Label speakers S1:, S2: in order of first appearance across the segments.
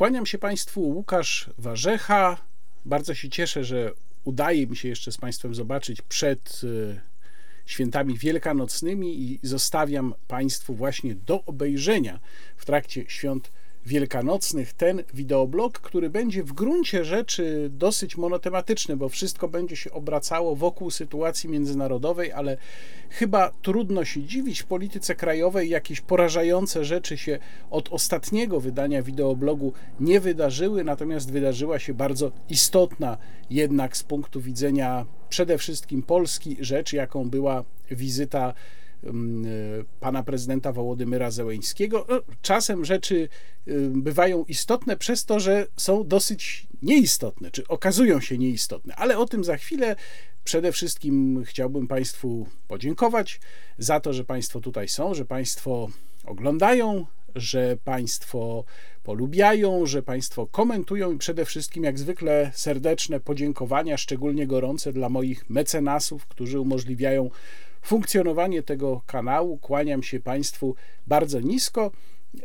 S1: Kłaniam się Państwu, Łukasz Warzecha. Bardzo się cieszę, że udaje mi się jeszcze z Państwem zobaczyć przed e, świętami wielkanocnymi i zostawiam Państwu właśnie do obejrzenia w trakcie świąt wielkanocnych ten wideoblog, który będzie w gruncie rzeczy dosyć monotematyczny, bo wszystko będzie się obracało wokół sytuacji międzynarodowej, ale chyba trudno się dziwić w polityce krajowej jakieś porażające rzeczy się od ostatniego wydania wideoblogu nie wydarzyły, natomiast wydarzyła się bardzo istotna jednak z punktu widzenia przede wszystkim Polski rzecz, jaką była wizyta pana prezydenta Wołodymyra Zełeńskiego. No, czasem rzeczy y, bywają istotne przez to, że są dosyć nieistotne, czy okazują się nieistotne, ale o tym za chwilę. Przede wszystkim chciałbym Państwu podziękować za to, że Państwo tutaj są, że Państwo oglądają, że Państwo polubiają, że Państwo komentują i przede wszystkim, jak zwykle, serdeczne podziękowania, szczególnie gorące dla moich mecenasów, którzy umożliwiają funkcjonowanie tego kanału. Kłaniam się Państwu bardzo nisko.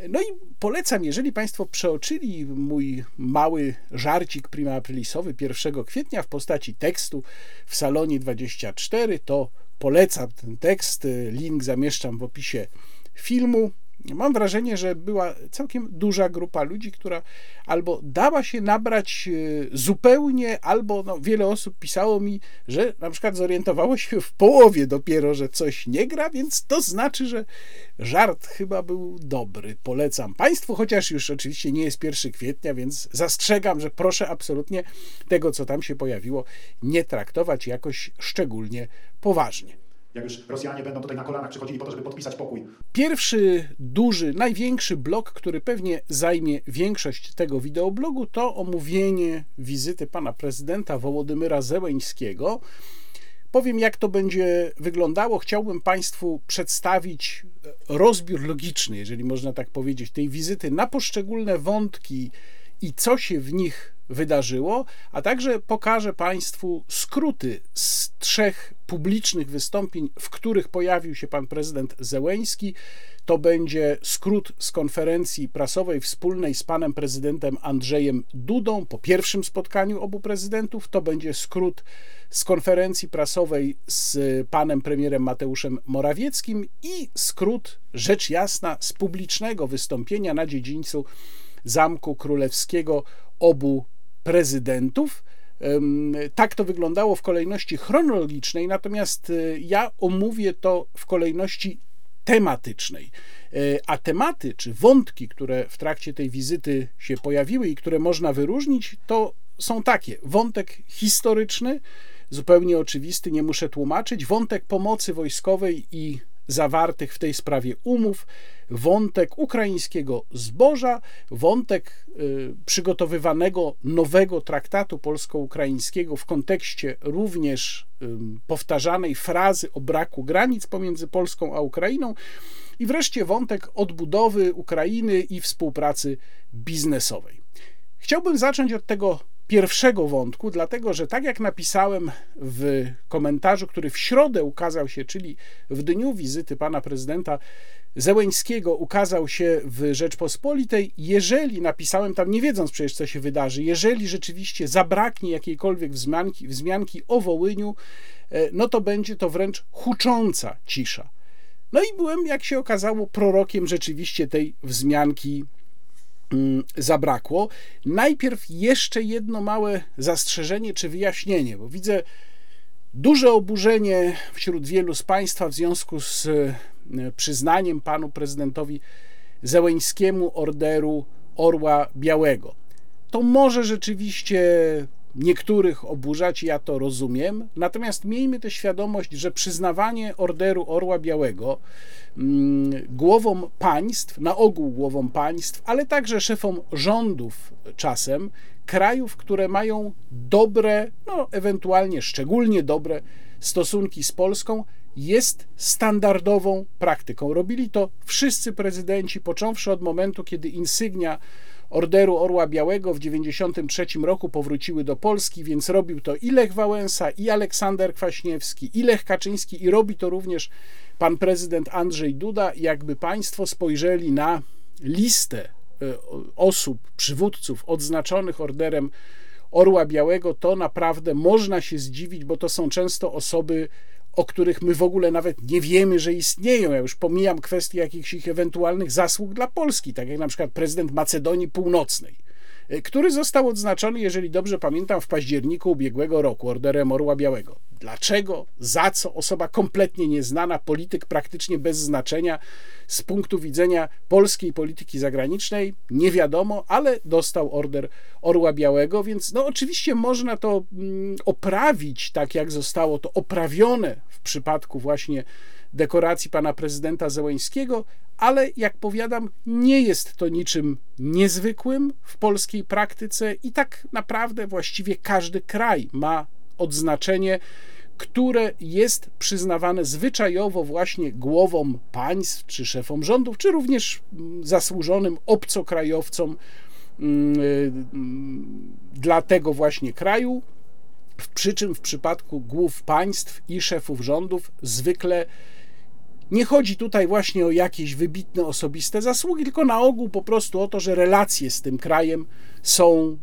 S1: No i polecam, jeżeli Państwo przeoczyli mój mały żarcik prima aprilisowy 1 kwietnia w postaci tekstu w salonie 24, to polecam ten tekst. Link zamieszczam w opisie filmu. Mam wrażenie, że była całkiem duża grupa ludzi, która albo dała się nabrać e, zupełnie, albo no, wiele osób pisało mi, że na przykład zorientowało się w połowie dopiero, że coś nie gra, więc to znaczy, że żart chyba był dobry. Polecam Państwu, chociaż już oczywiście nie jest 1 kwietnia, więc zastrzegam, że proszę absolutnie tego, co tam się pojawiło, nie traktować jakoś szczególnie poważnie
S2: jak już Rosjanie będą tutaj na kolanach przychodzili po to, żeby podpisać pokój.
S1: Pierwszy, duży, największy blok, który pewnie zajmie większość tego wideoblogu, to omówienie wizyty pana prezydenta Wołodymyra Zełeńskiego. Powiem, jak to będzie wyglądało. Chciałbym Państwu przedstawić rozbiór logiczny, jeżeli można tak powiedzieć, tej wizyty na poszczególne wątki i co się w nich wydarzyło, a także pokażę Państwu skróty z trzech publicznych wystąpień, w których pojawił się pan prezydent Zełeński. To będzie skrót z konferencji prasowej wspólnej z panem prezydentem Andrzejem Dudą po pierwszym spotkaniu obu prezydentów. To będzie skrót z konferencji prasowej z panem premierem Mateuszem Morawieckim i skrót, rzecz jasna, z publicznego wystąpienia na dziedzińcu Zamku Królewskiego obu prezydentów. Tak to wyglądało w kolejności chronologicznej, natomiast e, ja omówię to w kolejności tematycznej. E, a tematy czy wątki, które w trakcie tej wizyty się pojawiły i które można wyróżnić, to są takie: wątek historyczny, zupełnie oczywisty, nie muszę tłumaczyć, wątek pomocy wojskowej i zawartych w tej sprawie umów, wątek ukraińskiego zboża, wątek y, przygotowywanego nowego traktatu polsko-ukraińskiego w kontekście również powtarzanej frazy o braku granic pomiędzy Polską a Ukrainą i wreszcie wątek odbudowy Ukrainy i współpracy biznesowej. Chciałbym zacząć od tego pierwszego wątku, dlatego że tak jak napisałem w komentarzu, który w środę ukazał się, czyli w dniu wizyty pana prezydenta Zełeńskiego, ukazał się w Rzeczpospolitej, jeżeli napisałem tam, nie wiedząc przecież, co się wydarzy, jeżeli rzeczywiście zabraknie jakiejkolwiek wzmianki, wzmianki o Wołyniu, e, no to będzie to wręcz hucząca cisza. No i byłem, jak się okazało, prorokiem rzeczywiście tej wzmianki zabrakło. Najpierw jeszcze jedno małe zastrzeżenie czy wyjaśnienie, bo widzę duże oburzenie wśród wielu z Państwa w związku z e, przyznaniem panu prezydentowi Zełeńskiemu orderu Orła Białego. To może rzeczywiście niektórych oburzać, ja to rozumiem. Natomiast miejmy tę świadomość, że przyznawanie orderu Orła Białego mm, głowom państw, na ogół głowom państw, ale także szefom rządów czasem, krajów, które mają dobre, no ewentualnie szczególnie dobre stosunki z Polską, jest standardową praktyką. Robili to wszyscy prezydenci, począwszy od momentu, kiedy insygnia Orderu Orła Białego w 1993 roku powróciły do Polski, więc robił to i Lech Wałęsa, i Aleksander Kwaśniewski, i Lech Kaczyński, i robi to również pan prezydent Andrzej Duda. Jakby państwo spojrzeli na listę e, osób, przywódców odznaczonych orderem Orła Białego, to naprawdę można się zdziwić, bo to są często osoby, o których my w ogóle nawet nie wiemy, że istnieją. Ja już pomijam kwestię jakichś ich ewentualnych zasług dla Polski, tak jak na przykład prezydent Macedonii Północnej, który został odznaczony, jeżeli dobrze pamiętam, w październiku ubiegłego roku orderem Orła Białego. Dlaczego? Za co? Osoba kompletnie nieznana, polityk praktycznie bez znaczenia z punktu widzenia polskiej polityki zagranicznej, nie wiadomo, ale dostał order Orła Białego, więc no oczywiście można to mm, oprawić tak, jak zostało to oprawione w przypadku właśnie dekoracji pana prezydenta Zełeńskiego, ale jak powiadam, nie jest to niczym niezwykłym w polskiej praktyce i tak naprawdę właściwie każdy kraj ma odznaczenie, które jest przyznawane zwyczajowo właśnie głowom państw, czy szefom rządów, czy również mm, zasłużonym obcokrajowcom mm, dla tego właśnie kraju. Przy czym w przypadku głów państw i szefów rządów zwykle nie chodzi tutaj właśnie o jakieś wybitne osobiste zasługi, tylko na ogół po prostu o to, że relacje z tym krajem są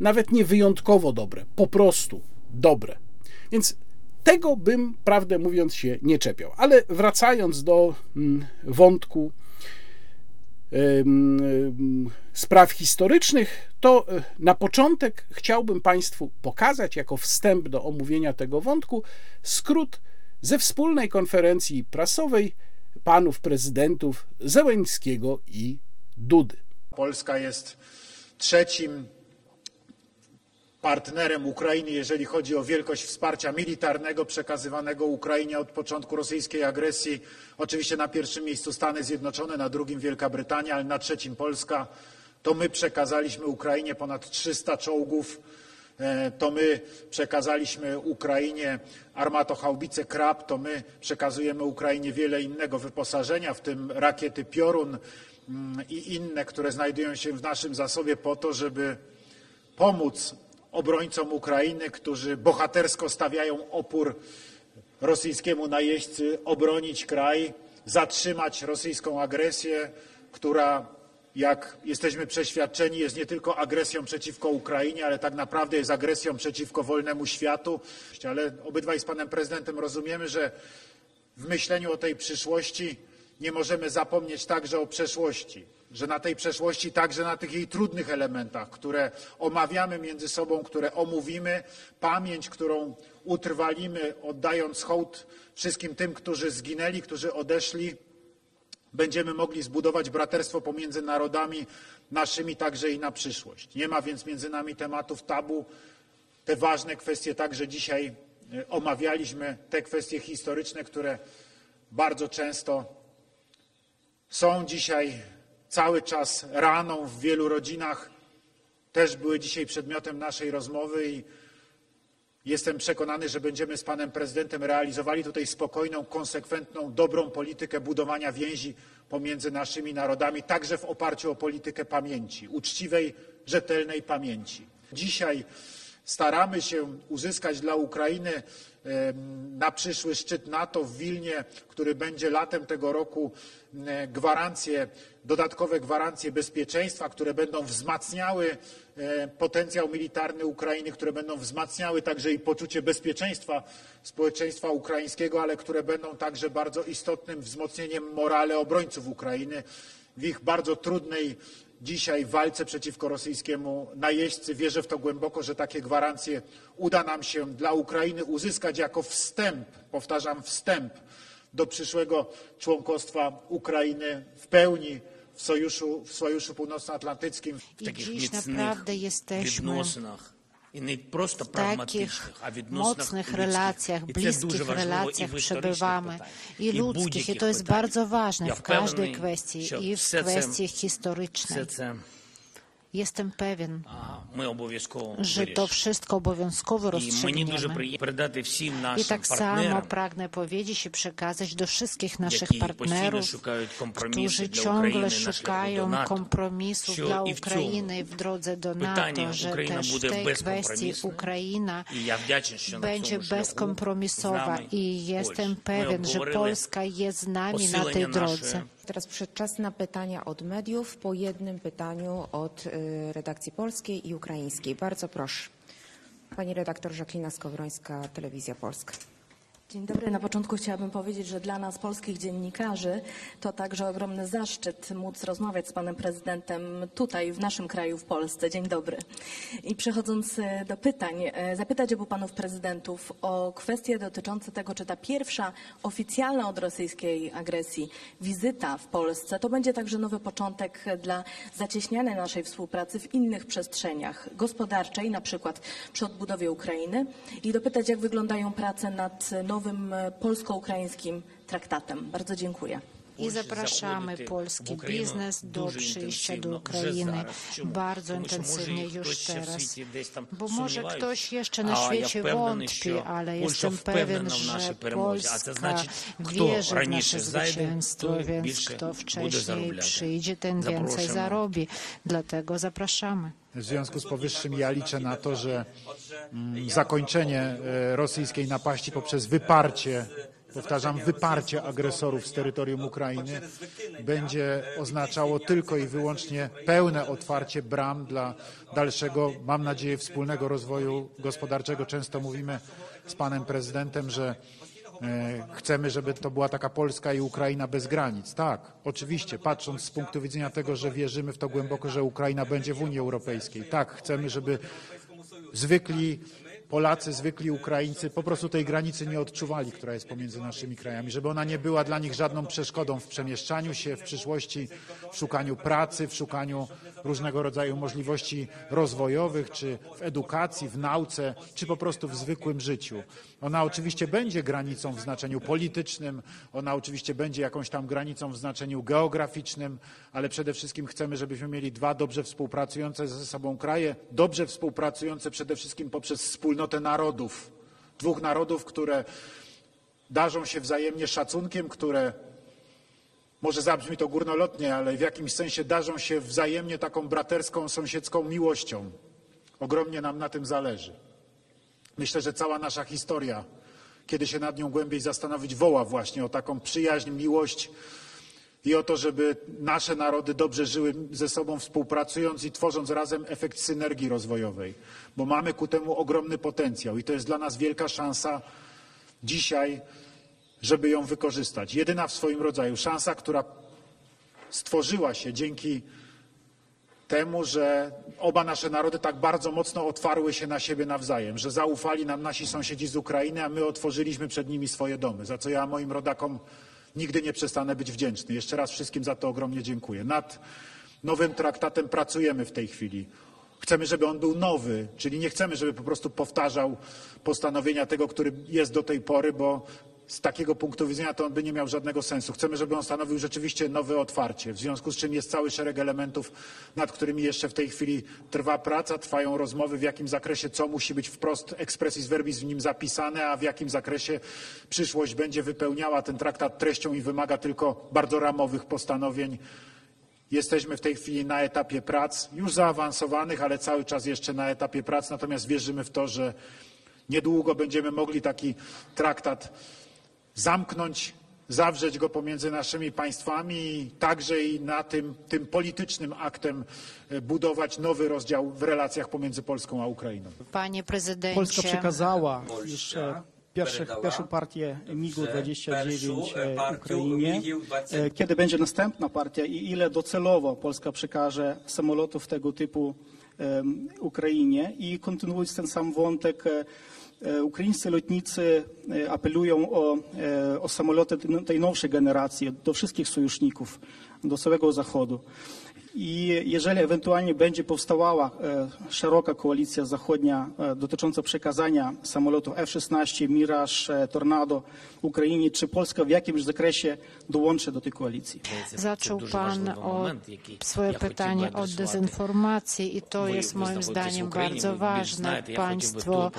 S1: nawet nie wyjątkowo dobre, po prostu dobre. Więc tego bym, prawdę mówiąc, się nie czepiał. Ale wracając do mm, wątku spraw historycznych, to e, na początek chciałbym Państwu pokazać, jako wstęp do omówienia tego wątku, skrót ze wspólnej konferencji prasowej panów prezydentów Zełęńskiego i Dudy.
S3: Polska jest trzecim partnerem Ukrainy, jeżeli chodzi o wielkość wsparcia militarnego przekazywanego Ukrainie od początku rosyjskiej agresji. Oczywiście na pierwszym miejscu Stany Zjednoczone, na drugim Wielka Brytania, ale na trzecim Polska. To my przekazaliśmy Ukrainie ponad 300 czołgów. E, to my przekazaliśmy Ukrainie armatochaubice Krab, to my przekazujemy Ukrainie wiele innego wyposażenia, w tym rakiety Piorun mm, i inne, które znajdują się w naszym zasobie po to, żeby pomóc obrońcom Ukrainy, którzy bohatersko stawiają opór rosyjskiemu najeźdźcy, obronić kraj, zatrzymać rosyjską agresję, która, jak jesteśmy przeświadczeni, jest nie tylko agresją przeciwko Ukrainie, ale tak naprawdę jest agresją przeciwko wolnemu światu. Ale obydwaj z panem prezydentem rozumiemy, że w myśleniu o tej przyszłości nie możemy zapomnieć także o przeszłości że na tej przeszłości, także na tych jej trudnych elementach, które omawiamy między sobą, które omówimy, pamięć, którą utrwalimy, oddając hołd wszystkim tym, którzy zginęli, którzy odeszli, będziemy mogli zbudować braterstwo pomiędzy narodami naszymi także i na przyszłość. Nie ma więc między nami tematów tabu. Te ważne kwestie także dzisiaj e, omawialiśmy, te kwestie historyczne, które bardzo często są dzisiaj cały czas raną w wielu rodzinach też były dzisiaj przedmiotem naszej rozmowy i jestem przekonany, że będziemy z panem prezydentem realizowali tutaj spokojną, konsekwentną, dobrą politykę budowania więzi pomiędzy naszymi narodami, także w oparciu o politykę pamięci, uczciwej, rzetelnej pamięci. Dzisiaj staramy się uzyskać dla Ukrainy na przyszły szczyt NATO w Wilnie, który będzie latem tego roku, gwarancje, dodatkowe gwarancje bezpieczeństwa, które będą wzmacniały potencjał militarny Ukrainy, które będą wzmacniały także i poczucie bezpieczeństwa społeczeństwa ukraińskiego, ale które będą także bardzo istotnym wzmocnieniem morale obrońców Ukrainy w ich bardzo trudnej dzisiaj walce przeciwko rosyjskiemu najeźdźcy. Wierzę w to głęboko, że takie gwarancje uda nam się dla Ukrainy uzyskać jako wstęp, powtarzam, wstęp do przyszłego członkostwa Ukrainy w pełni w Sojuszu, w Sojuszu Północnoatlantyckim.
S4: I dziś naprawdę jesteśmy w takich mocnych relacjach, bliskich relacjach przebywamy i ludzkich. I to jest bardzo ważne w każdej kwestii i w kwestii historycznej. Jestem pewien, że to wszystko obowiązkowo rozstrzygniemy. I tak samo pragnę powiedzieć i przekazać do wszystkich naszych partnerów, którzy ciągle szukają kompromisów dla Ukrainy w drodze do NATO, że też w tej kwestii Ukraina będzie bezkompromisowa i jestem pewien, że Polska jest z nami na tej drodze.
S5: Teraz czas na pytania od mediów, po jednym pytaniu od y, redakcji polskiej i ukraińskiej. Bardzo proszę. Pani redaktor Żaklina Skowrońska, Telewizja Polska.
S6: Dzień dobry. Na początku chciałabym powiedzieć, że dla nas, polskich dziennikarzy, to także ogromny zaszczyt móc rozmawiać z panem prezydentem tutaj, w naszym kraju, w Polsce. Dzień dobry. I przechodząc e, do pytań, e, zapytać obu panów prezydentów o kwestie dotyczące tego, czy ta pierwsza oficjalna od rosyjskiej agresji wizyta w Polsce to będzie także nowy początek dla zacieśniania naszej współpracy w innych przestrzeniach gospodarczej, na przykład przy odbudowie Ukrainy i dopytać, jak wyglądają prace nad nowym polsko-ukraińskim traktatem. Bardzo dziękuję.
S4: I zapraszamy polski biznes do przyjścia do Ukrainy bardzo intensywnie już teraz. Bo może ktoś jeszcze na świecie wątpi, ale jestem pewien, że Polska wierzy w nasze zwycięstwo, więc kto wcześniej przyjdzie, ten więcej zarobi. Dlatego zapraszamy.
S3: W związku z powyższym ja liczę na to, że mm, zakończenie e, rosyjskiej napaści poprzez wyparcie powtarzam, wyparcie agresorów z terytorium Ukrainy będzie oznaczało tylko i wyłącznie pełne otwarcie bram dla dalszego, mam nadzieję, wspólnego rozwoju gospodarczego. Często mówimy z panem prezydentem, że e, chcemy, żeby to była taka Polska i Ukraina bez granic. Tak, oczywiście, patrząc z punktu widzenia tego, że wierzymy w to głęboko, że Ukraina będzie w Unii Europejskiej. Tak, chcemy, żeby zwykli Polacy, zwykli Ukraińcy po prostu tej granicy nie odczuwali, która jest pomiędzy naszymi krajami, żeby ona nie była dla nich żadną przeszkodą w przemieszczaniu się, w przyszłości, w szukaniu pracy, w szukaniu różnego rodzaju możliwości rozwojowych, czy w edukacji, w nauce, czy po prostu w zwykłym życiu. Ona oczywiście będzie granicą w znaczeniu politycznym, ona oczywiście będzie jakąś tam granicą w znaczeniu geograficznym, ale przede wszystkim chcemy, żebyśmy mieli dwa dobrze współpracujące ze sobą kraje, dobrze współpracujące przede wszystkim poprzez wspólnotę narodów. Dwóch narodów, które darzą się wzajemnie szacunkiem, które może zabrzmi to górnolotnie, ale w jakimś sensie darzą się wzajemnie taką braterską, sąsiedzką miłością. Ogromnie nam na tym zależy. Myślę, że cała nasza historia, kiedy się nad nią głębiej zastanowić, woła właśnie o taką przyjaźń, miłość i o to, żeby nasze narody dobrze żyły ze sobą, współpracując i tworząc razem efekt synergii rozwojowej, bo mamy ku temu ogromny potencjał i to jest dla nas wielka szansa dzisiaj, żeby ją wykorzystać. Jedyna w swoim rodzaju szansa, która stworzyła się dzięki temu, że oba nasze narody tak bardzo mocno otwarły się na siebie nawzajem, że zaufali nam nasi sąsiedzi z Ukrainy, a my otworzyliśmy przed nimi swoje domy, za co ja moim rodakom nigdy nie przestanę być wdzięczny. Jeszcze raz wszystkim za to ogromnie dziękuję. Nad nowym traktatem pracujemy w tej chwili. Chcemy, żeby on był nowy, czyli nie chcemy, żeby po prostu powtarzał postanowienia tego, który jest do tej pory, bo z takiego punktu widzenia to on by nie miał żadnego sensu. Chcemy, żeby on stanowił rzeczywiście nowe otwarcie, w związku z czym jest cały szereg elementów, nad którymi jeszcze w tej chwili trwa praca, trwają rozmowy, w jakim zakresie co musi być wprost expressis verbis w nim zapisane, a w jakim zakresie przyszłość będzie wypełniała ten traktat treścią i wymaga tylko bardzo ramowych postanowień. Jesteśmy w tej chwili na etapie prac, już zaawansowanych, ale cały czas jeszcze na etapie prac, natomiast wierzymy w to, że niedługo będziemy mogli taki traktat zamknąć, zawrzeć go pomiędzy naszymi państwami i także i na tym, tym politycznym aktem e, budować nowy rozdział w relacjach pomiędzy Polską a Ukrainą.
S4: Panie prezydencie.
S7: Polska przekazała już e, pierwszych, pierwszą partię MiG-29 e, Ukrainie. Kiedy będzie następna partia i ile docelowo Polska przekaże samolotów tego typu Ukrainie? I kontynuując ten sam wątek, ukraińscy lotnicy e, apelują o, e, o samoloty tej nowszej generacji do wszystkich sojuszników, do całego Zachodu. I jeżeli ewentualnie będzie powstawała szeroka koalicja zachodnia dotycząca przekazania samolotów F-16, Mirage, Tornado Ukrainie, czy Polska w jakimś zakresie dołączy do tej koalicji?
S4: Zaczął Pan o swoje pytanie od dezinformacji i to jest moim zdaniem bardzo ważne. Państwo,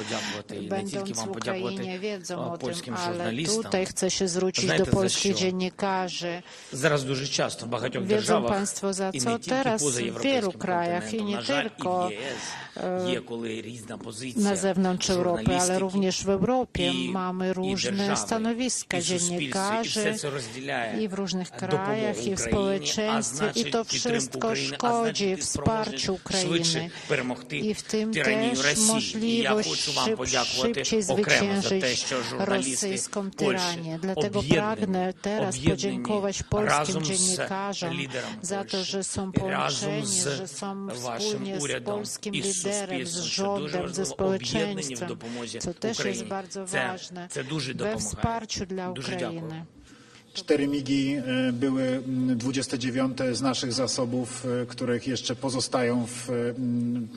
S4: będąc w Ukrainie, wiedzą o tym, ale tutaj chcę się zwrócić do polskich dziennikarzy.
S8: Зараз дуже часто в багатьох
S4: Wiedzą
S8: державах
S4: Państwo za
S8: і
S4: co
S8: не
S4: teraz w wielu krajach i nie tylko na zewnątrz Europy, ale również w Europie mamy różne stanowiska dziennikarzy i w różnych krajach, i w społeczeństwie i to wszystko szkodzi wsparciu Ukrainy i w tym też możliwość szyb, szybciej zwyciężyć rosyjską tyranię. Dlatego pragnę teraz podziękować polskim dziennikarzom za to, że są połączeni, że są wspólnie z polskim liderem, z rządem, ze społeczeństwem, co też jest bardzo ważne we wsparciu dla Ukrainy.
S3: Cztery migi e, były 29 z naszych zasobów, e, których jeszcze pozostają, w,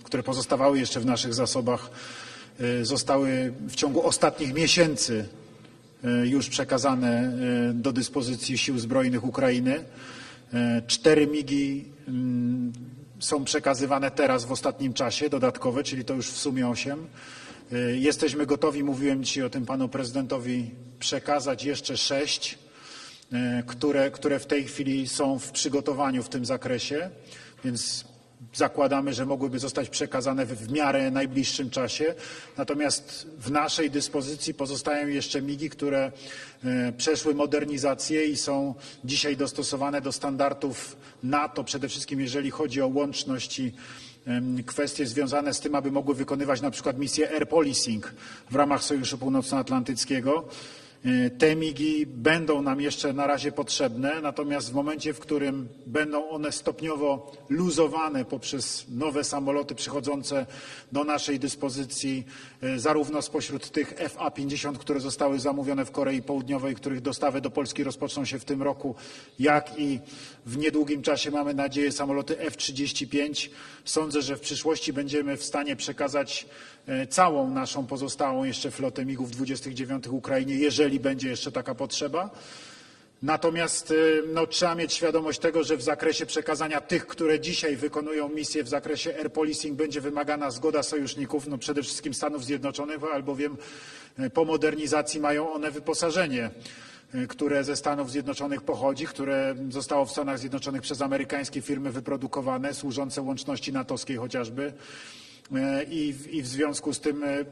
S3: które pozostawały jeszcze w naszych zasobach, e, zostały w ciągu ostatnich miesięcy już przekazane do dyspozycji sił zbrojnych Ukrainy. Cztery migi są przekazywane teraz w ostatnim czasie, dodatkowe, czyli to już w sumie osiem. Jesteśmy gotowi, mówiłem dzisiaj o tym panu prezydentowi, przekazać jeszcze sześć E, które, które w tej chwili są w przygotowaniu w tym zakresie, więc zakładamy, że mogłyby zostać przekazane w, miarę najbliższym czasie. Natomiast w naszej dyspozycji pozostają jeszcze migi, które e, przeszły modernizację i są dzisiaj dostosowane do standardów NATO, przede wszystkim jeżeli chodzi o łączność i kwestie związane z tym, aby mogły wykonywać na przykład misję air policing w ramach Sojuszu Północnoatlantyckiego. E, te migi będą nam jeszcze na razie potrzebne, natomiast w momencie, w którym będą one stopniowo luzowane poprzez nowe samoloty przychodzące do naszej dyspozycji, e, zarówno spośród tych FA-50, które zostały zamówione w Korei Południowej, których dostawy do Polski rozpoczną się w tym roku, jak i w niedługim czasie mamy nadzieję samoloty F-35. Sądzę, że w przyszłości będziemy w stanie przekazać całą naszą pozostałą jeszcze flotę MiGów-29 Ukrainie, jeżeli będzie jeszcze taka potrzeba. Natomiast e, no, trzeba mieć świadomość tego, że w zakresie przekazania tych, które dzisiaj wykonują misję w zakresie air policing będzie wymagana zgoda sojuszników, no przede wszystkim Stanów Zjednoczonych, albowiem e, po modernizacji mają one wyposażenie które ze Stanów Zjednoczonych pochodzi, które zostało w Stanach Zjednoczonych przez amerykańskie firmy wyprodukowane, służące łączności natowskiej chociażby. E, i, i w związku z tym e,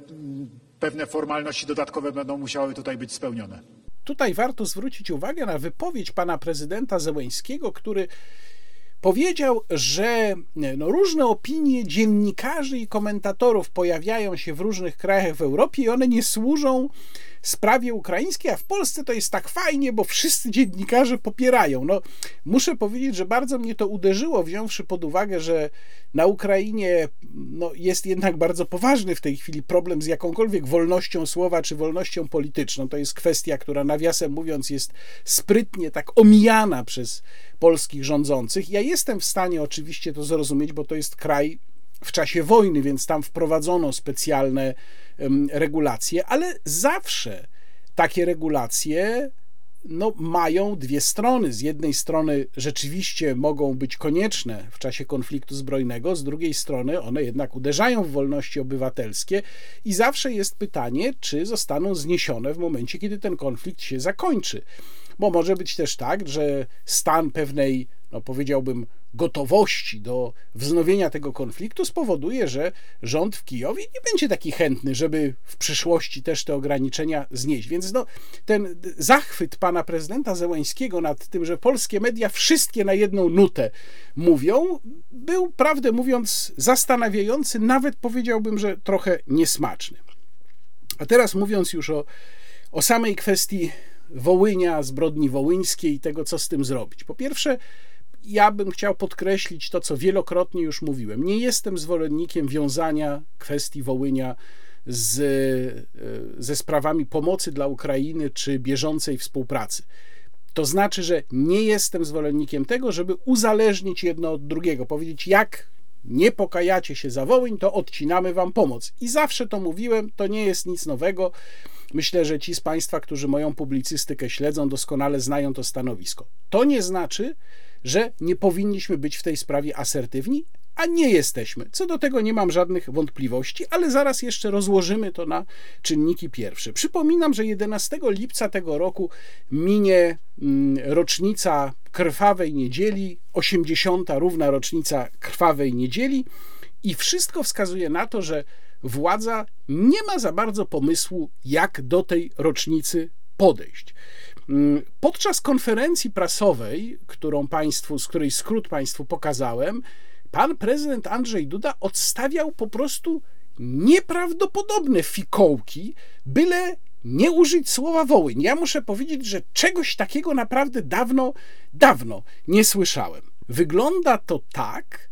S3: pewne formalności dodatkowe będą musiały tutaj być spełnione.
S1: Tutaj warto zwrócić uwagę na wypowiedź pana prezydenta Zełęńskiego, który powiedział, że no, różne opinie dziennikarzy i komentatorów pojawiają się w różnych krajach w Europie i one nie służą sprawie ukraińskiej, a w Polsce to jest tak fajnie, bo wszyscy dziennikarze popierają. No, muszę powiedzieć, że bardzo mnie to uderzyło, wziąwszy pod uwagę, że na Ukrainie no, jest jednak bardzo poważny w tej chwili problem z jakąkolwiek wolnością słowa czy wolnością polityczną. To jest kwestia, która nawiasem mówiąc jest sprytnie tak omijana przez polskich rządzących. Ja jestem w stanie oczywiście to zrozumieć, bo to jest kraj w czasie wojny, więc tam wprowadzono specjalne regulacje, ale zawsze takie regulacje no, mają dwie strony. Z jednej strony rzeczywiście mogą być konieczne w czasie konfliktu zbrojnego, z drugiej strony one jednak uderzają w wolności obywatelskie i zawsze jest pytanie, czy zostaną zniesione w momencie, kiedy ten konflikt się zakończy. Bo może być też tak, że stan pewnej, no powiedziałbym, gotowości do wznowienia tego konfliktu spowoduje, że rząd w Kijowie nie będzie taki chętny, żeby w przyszłości też te ograniczenia znieść. Więc no, ten zachwyt pana prezydenta Zełańskiego nad tym, że polskie media wszystkie na jedną nutę mówią, był prawdę mówiąc zastanawiający, nawet powiedziałbym, że trochę niesmaczny. A teraz mówiąc już o, o samej kwestii Wołynia, zbrodni wołyńskiej i tego, co z tym zrobić. Po pierwsze, ja bym chciał podkreślić to, co wielokrotnie już mówiłem. Nie jestem zwolennikiem wiązania kwestii Wołynia z, e, ze sprawami pomocy dla Ukrainy czy bieżącej współpracy. To znaczy, że nie jestem zwolennikiem tego, żeby uzależnić jedno od drugiego, powiedzieć, jak nie pokajacie się za Wołyń, to odcinamy wam pomoc. I zawsze to mówiłem, to nie jest nic nowego. Myślę, że ci z Państwa, którzy moją publicystykę śledzą, doskonale znają to stanowisko. To nie znaczy, że nie powinniśmy być w tej sprawie asertywni, a nie jesteśmy. Co do tego nie mam żadnych wątpliwości, ale zaraz jeszcze rozłożymy to na czynniki pierwsze. Przypominam, że 11 lipca tego roku minie mm, rocznica Krwawej Niedzieli, 80. równa rocznica Krwawej Niedzieli i wszystko wskazuje na to, że władza nie ma za bardzo pomysłu, jak do tej rocznicy podejść. Mm, podczas konferencji prasowej, którą państwu, z której skrót Państwu pokazałem, pan prezydent Andrzej Duda odstawiał po prostu nieprawdopodobne fikołki, byle nie użyć słowa Wołyń. Ja muszę powiedzieć, że czegoś takiego naprawdę dawno, dawno nie słyszałem. Wygląda to tak,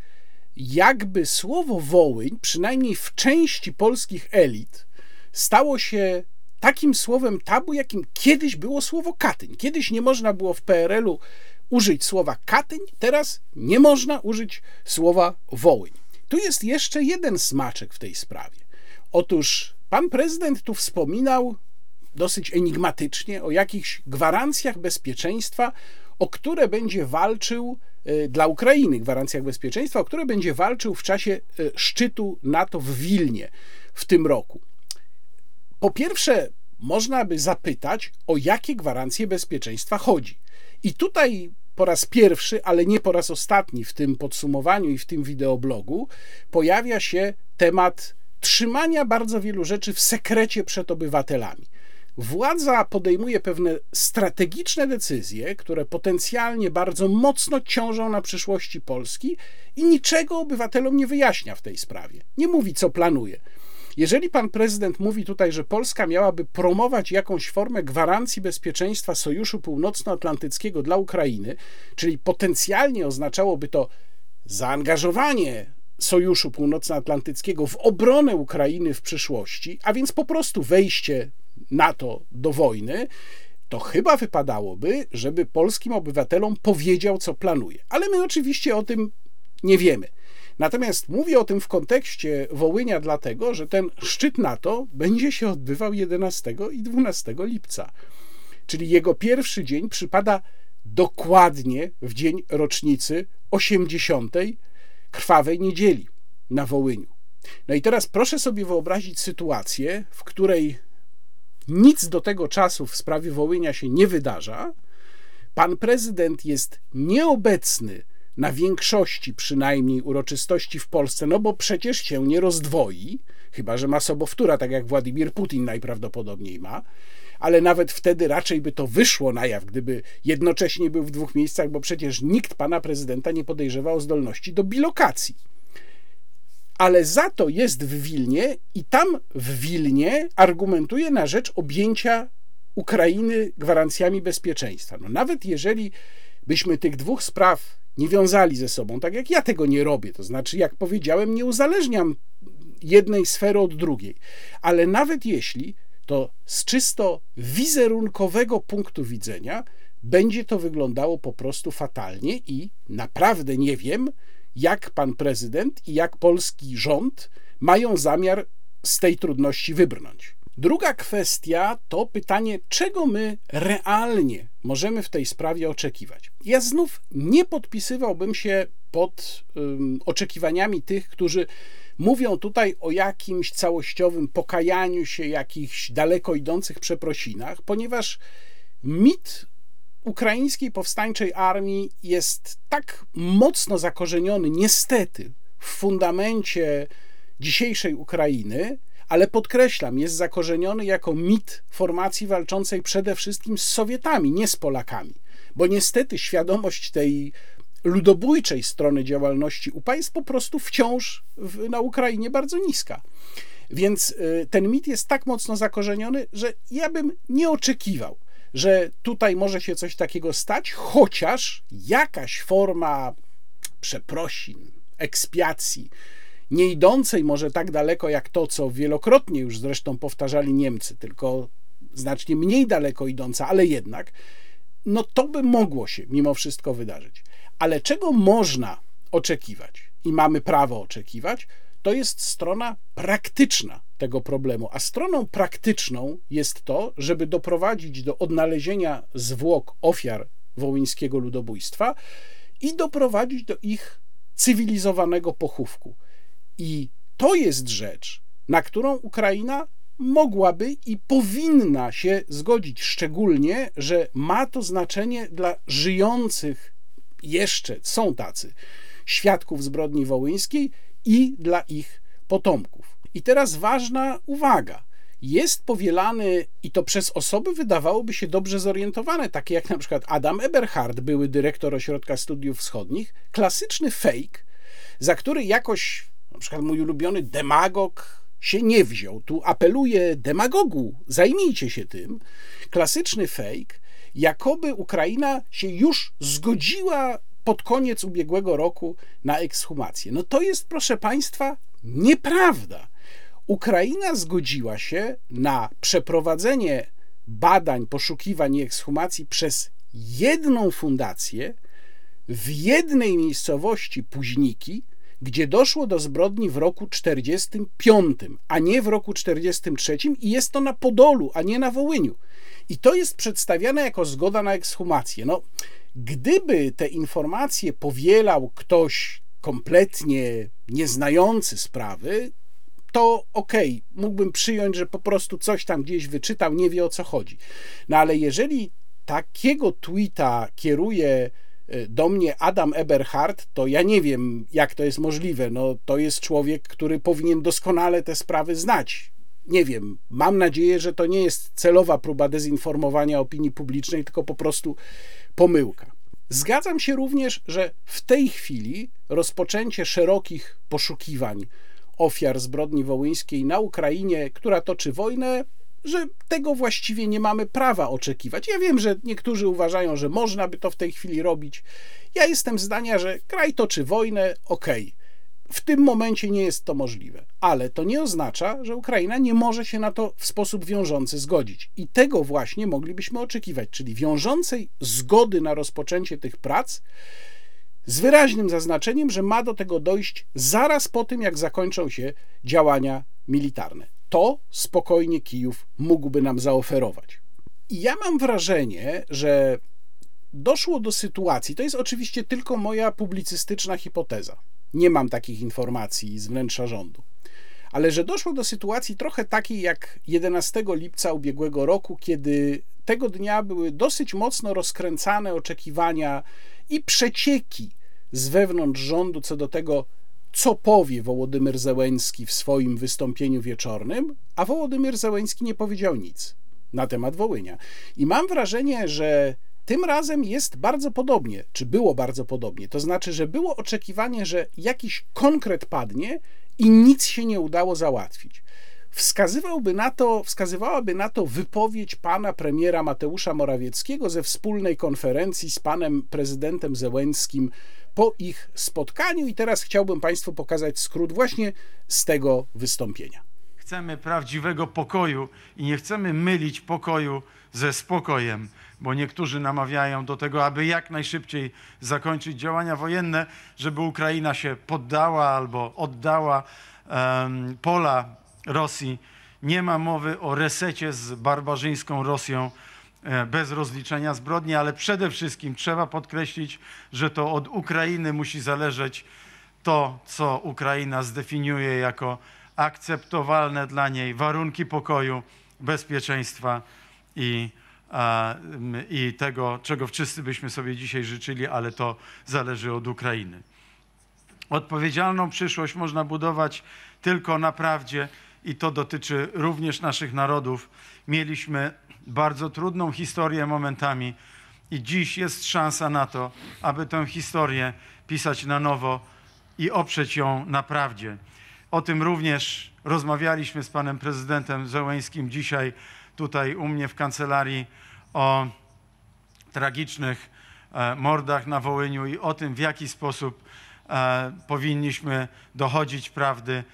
S1: jakby słowo Wołyń, przynajmniej w części polskich elit, stało się takim słowem tabu, jakim kiedyś było słowo Katyń. Kiedyś nie można było w PRL-u użyć słowa Katyń, teraz nie można użyć słowa Wołyń. Tu jest jeszcze jeden smaczek w tej sprawie. Otóż pan prezydent tu wspominał dosyć enigmatycznie o jakichś gwarancjach bezpieczeństwa, o które będzie walczył e, dla Ukrainy, gwarancjach bezpieczeństwa, o które będzie walczył w czasie e, szczytu NATO w Wilnie w tym roku. Po pierwsze, można by zapytać, o jakie gwarancje bezpieczeństwa chodzi. I tutaj po raz pierwszy, ale nie po raz ostatni w tym podsumowaniu i w tym wideoblogu pojawia się temat trzymania bardzo wielu rzeczy w sekrecie przed obywatelami. Władza podejmuje pewne strategiczne decyzje, które potencjalnie bardzo mocno ciążą na przyszłości Polski i niczego obywatelom nie wyjaśnia w tej sprawie. Nie mówi, co planuje. Jeżeli pan prezydent mówi tutaj, że Polska miałaby promować jakąś formę gwarancji bezpieczeństwa Sojuszu Północnoatlantyckiego dla Ukrainy, czyli potencjalnie oznaczałoby to zaangażowanie Sojuszu Północnoatlantyckiego w obronę Ukrainy w przyszłości, a więc po prostu wejście NATO do wojny, to chyba wypadałoby, żeby polskim obywatelom powiedział, co planuje. Ale my oczywiście o tym nie wiemy. Natomiast mówię o tym w kontekście Wołynia, dlatego że ten szczyt NATO będzie się odbywał 11 i 12 lipca. Czyli jego pierwszy dzień przypada dokładnie w dzień rocznicy 80. krwawej niedzieli na Wołyniu. No i teraz proszę sobie wyobrazić sytuację, w której nic do tego czasu w sprawie Wołynia się nie wydarza. Pan prezydent jest nieobecny na większości przynajmniej uroczystości w Polsce, no bo przecież się nie rozdwoi, chyba że ma sobowtóra, tak jak Władimir Putin najprawdopodobniej ma, ale nawet wtedy raczej by to wyszło na jaw, gdyby jednocześnie był w dwóch miejscach, bo przecież nikt pana prezydenta nie podejrzewa o zdolności do bilokacji. Ale za to jest w Wilnie i tam w Wilnie argumentuje na rzecz objęcia Ukrainy gwarancjami bezpieczeństwa. No nawet jeżeli byśmy tych dwóch spraw nie wiązali ze sobą, tak jak ja tego nie robię. To znaczy, jak powiedziałem, nie uzależniam jednej sfery od drugiej. Ale nawet jeśli, to z czysto wizerunkowego punktu widzenia będzie to wyglądało po prostu fatalnie i naprawdę nie wiem, jak pan prezydent i jak polski rząd mają zamiar z tej trudności wybrnąć. Druga kwestia to pytanie, czego my realnie możemy w tej sprawie oczekiwać. Ja znów nie podpisywałbym się pod um, oczekiwaniami tych, którzy mówią tutaj o jakimś całościowym pokajaniu się, jakichś daleko idących przeprosinach, ponieważ mit ukraińskiej powstańczej armii jest tak mocno zakorzeniony, niestety, w fundamencie dzisiejszej Ukrainy, ale podkreślam, jest zakorzeniony jako mit formacji walczącej przede wszystkim z Sowietami, nie z Polakami. Bo niestety świadomość tej ludobójczej strony działalności UPA jest po prostu wciąż w, na Ukrainie bardzo niska. Więc y, ten mit jest tak mocno zakorzeniony, że ja bym nie oczekiwał, że tutaj może się coś takiego stać, chociaż jakaś forma przeprosin, ekspiacji, nie idącej może tak daleko jak to, co wielokrotnie już zresztą powtarzali Niemcy, tylko znacznie mniej daleko idąca, ale jednak, no to by mogło się mimo wszystko wydarzyć. Ale czego można oczekiwać i mamy prawo oczekiwać, to jest strona praktyczna tego problemu. A stroną praktyczną jest to, żeby doprowadzić do odnalezienia zwłok ofiar wołyńskiego ludobójstwa i doprowadzić do ich cywilizowanego pochówku. I to jest rzecz, na którą Ukraina mogłaby i powinna się zgodzić, szczególnie, że ma to znaczenie dla żyjących jeszcze, są tacy, świadków zbrodni wołyńskiej i dla ich potomków. I teraz ważna uwaga. Jest powielany i to przez osoby wydawałoby się dobrze zorientowane, takie jak na przykład Adam Eberhard, były dyrektor Ośrodka Studiów Wschodnich, klasyczny fake, za który jakoś przykład mój ulubiony demagog się nie wziął. Tu apeluję demagogu, zajmijcie się tym. Klasyczny fake, jakoby Ukraina się już zgodziła pod koniec ubiegłego roku na ekshumację. No to jest, proszę Państwa, nieprawda. Ukraina zgodziła się na przeprowadzenie badań, poszukiwań i ekshumacji przez jedną fundację w jednej miejscowości Późniki, gdzie doszło do zbrodni w roku 45, a nie w roku 43 i jest to na Podolu, a nie na Wołyniu. I to jest przedstawiane jako zgoda na ekshumację. No, gdyby te informacje powielał ktoś kompletnie nieznający sprawy, to okej, okay, mógłbym przyjąć, że po prostu coś tam gdzieś wyczytał, nie wie o co chodzi. No ale jeżeli takiego tweeta kieruje do mnie Adam Eberhard, to ja nie wiem, jak to jest możliwe. No, to jest człowiek, który powinien doskonale te sprawy znać. Nie wiem, mam nadzieję, że to nie jest celowa próba dezinformowania opinii publicznej, tylko po prostu pomyłka. Zgadzam się również, że w tej chwili rozpoczęcie szerokich poszukiwań ofiar zbrodni wołyńskiej na Ukrainie, która toczy wojnę, że tego właściwie nie mamy prawa oczekiwać. Ja wiem, że niektórzy uważają, że można by to w tej chwili robić. Ja jestem zdania, że kraj toczy wojnę, okej. Okay. W tym momencie nie jest to możliwe, ale to nie oznacza, że Ukraina nie może się na to w sposób wiążący zgodzić. I tego właśnie moglibyśmy oczekiwać, czyli wiążącej zgody na rozpoczęcie tych prac z wyraźnym zaznaczeniem, że ma do tego dojść zaraz po tym, jak zakończą się działania militarne. To spokojnie Kijów mógłby nam zaoferować. I ja mam wrażenie, że doszło do sytuacji, to jest oczywiście tylko moja publicystyczna hipoteza, nie mam takich informacji z wnętrza rządu, ale że doszło do sytuacji trochę takiej jak 11 lipca ubiegłego roku, kiedy tego dnia były dosyć mocno rozkręcane oczekiwania i przecieki z wewnątrz rządu co do tego, co powie Wołodymyr Zełenski w swoim wystąpieniu wieczornym, a Wołodymyr Zełenski nie powiedział nic na temat Wołynia. I mam wrażenie, że tym razem jest bardzo podobnie, czy było bardzo podobnie. To znaczy, że było oczekiwanie, że jakiś konkret padnie i nic się nie udało załatwić. Wskazywałby na to, wskazywałaby na to wypowiedź pana premiera Mateusza Morawieckiego ze wspólnej konferencji z panem prezydentem Zełenskim po ich spotkaniu. I teraz chciałbym Państwu pokazać skrót właśnie z tego wystąpienia.
S8: Chcemy prawdziwego pokoju i nie chcemy mylić pokoju ze spokojem, bo niektórzy namawiają do tego, aby jak najszybciej zakończyć działania wojenne, żeby Ukraina się poddała albo oddała um, pola Rosji. Nie ma mowy o resecie z barbarzyńską Rosją bez rozliczenia zbrodni, ale przede wszystkim trzeba podkreślić, że to od Ukrainy musi zależeć to, co Ukraina zdefiniuje jako akceptowalne dla niej warunki pokoju, bezpieczeństwa i, i tego, czego wszyscy byśmy sobie dzisiaj życzyli, ale to zależy od Ukrainy. Odpowiedzialną przyszłość można budować tylko na prawdzie i to dotyczy również naszych narodów. Mieliśmy bardzo trudną historię momentami i dziś jest szansa na to, aby tę historię pisać na nowo i oprzeć ją na prawdzie. O tym również rozmawialiśmy z panem prezydentem Zełęskim dzisiaj tutaj u mnie w kancelarii o tragicznych e, mordach na Wołyniu i o tym, w jaki sposób e, powinniśmy dochodzić prawdy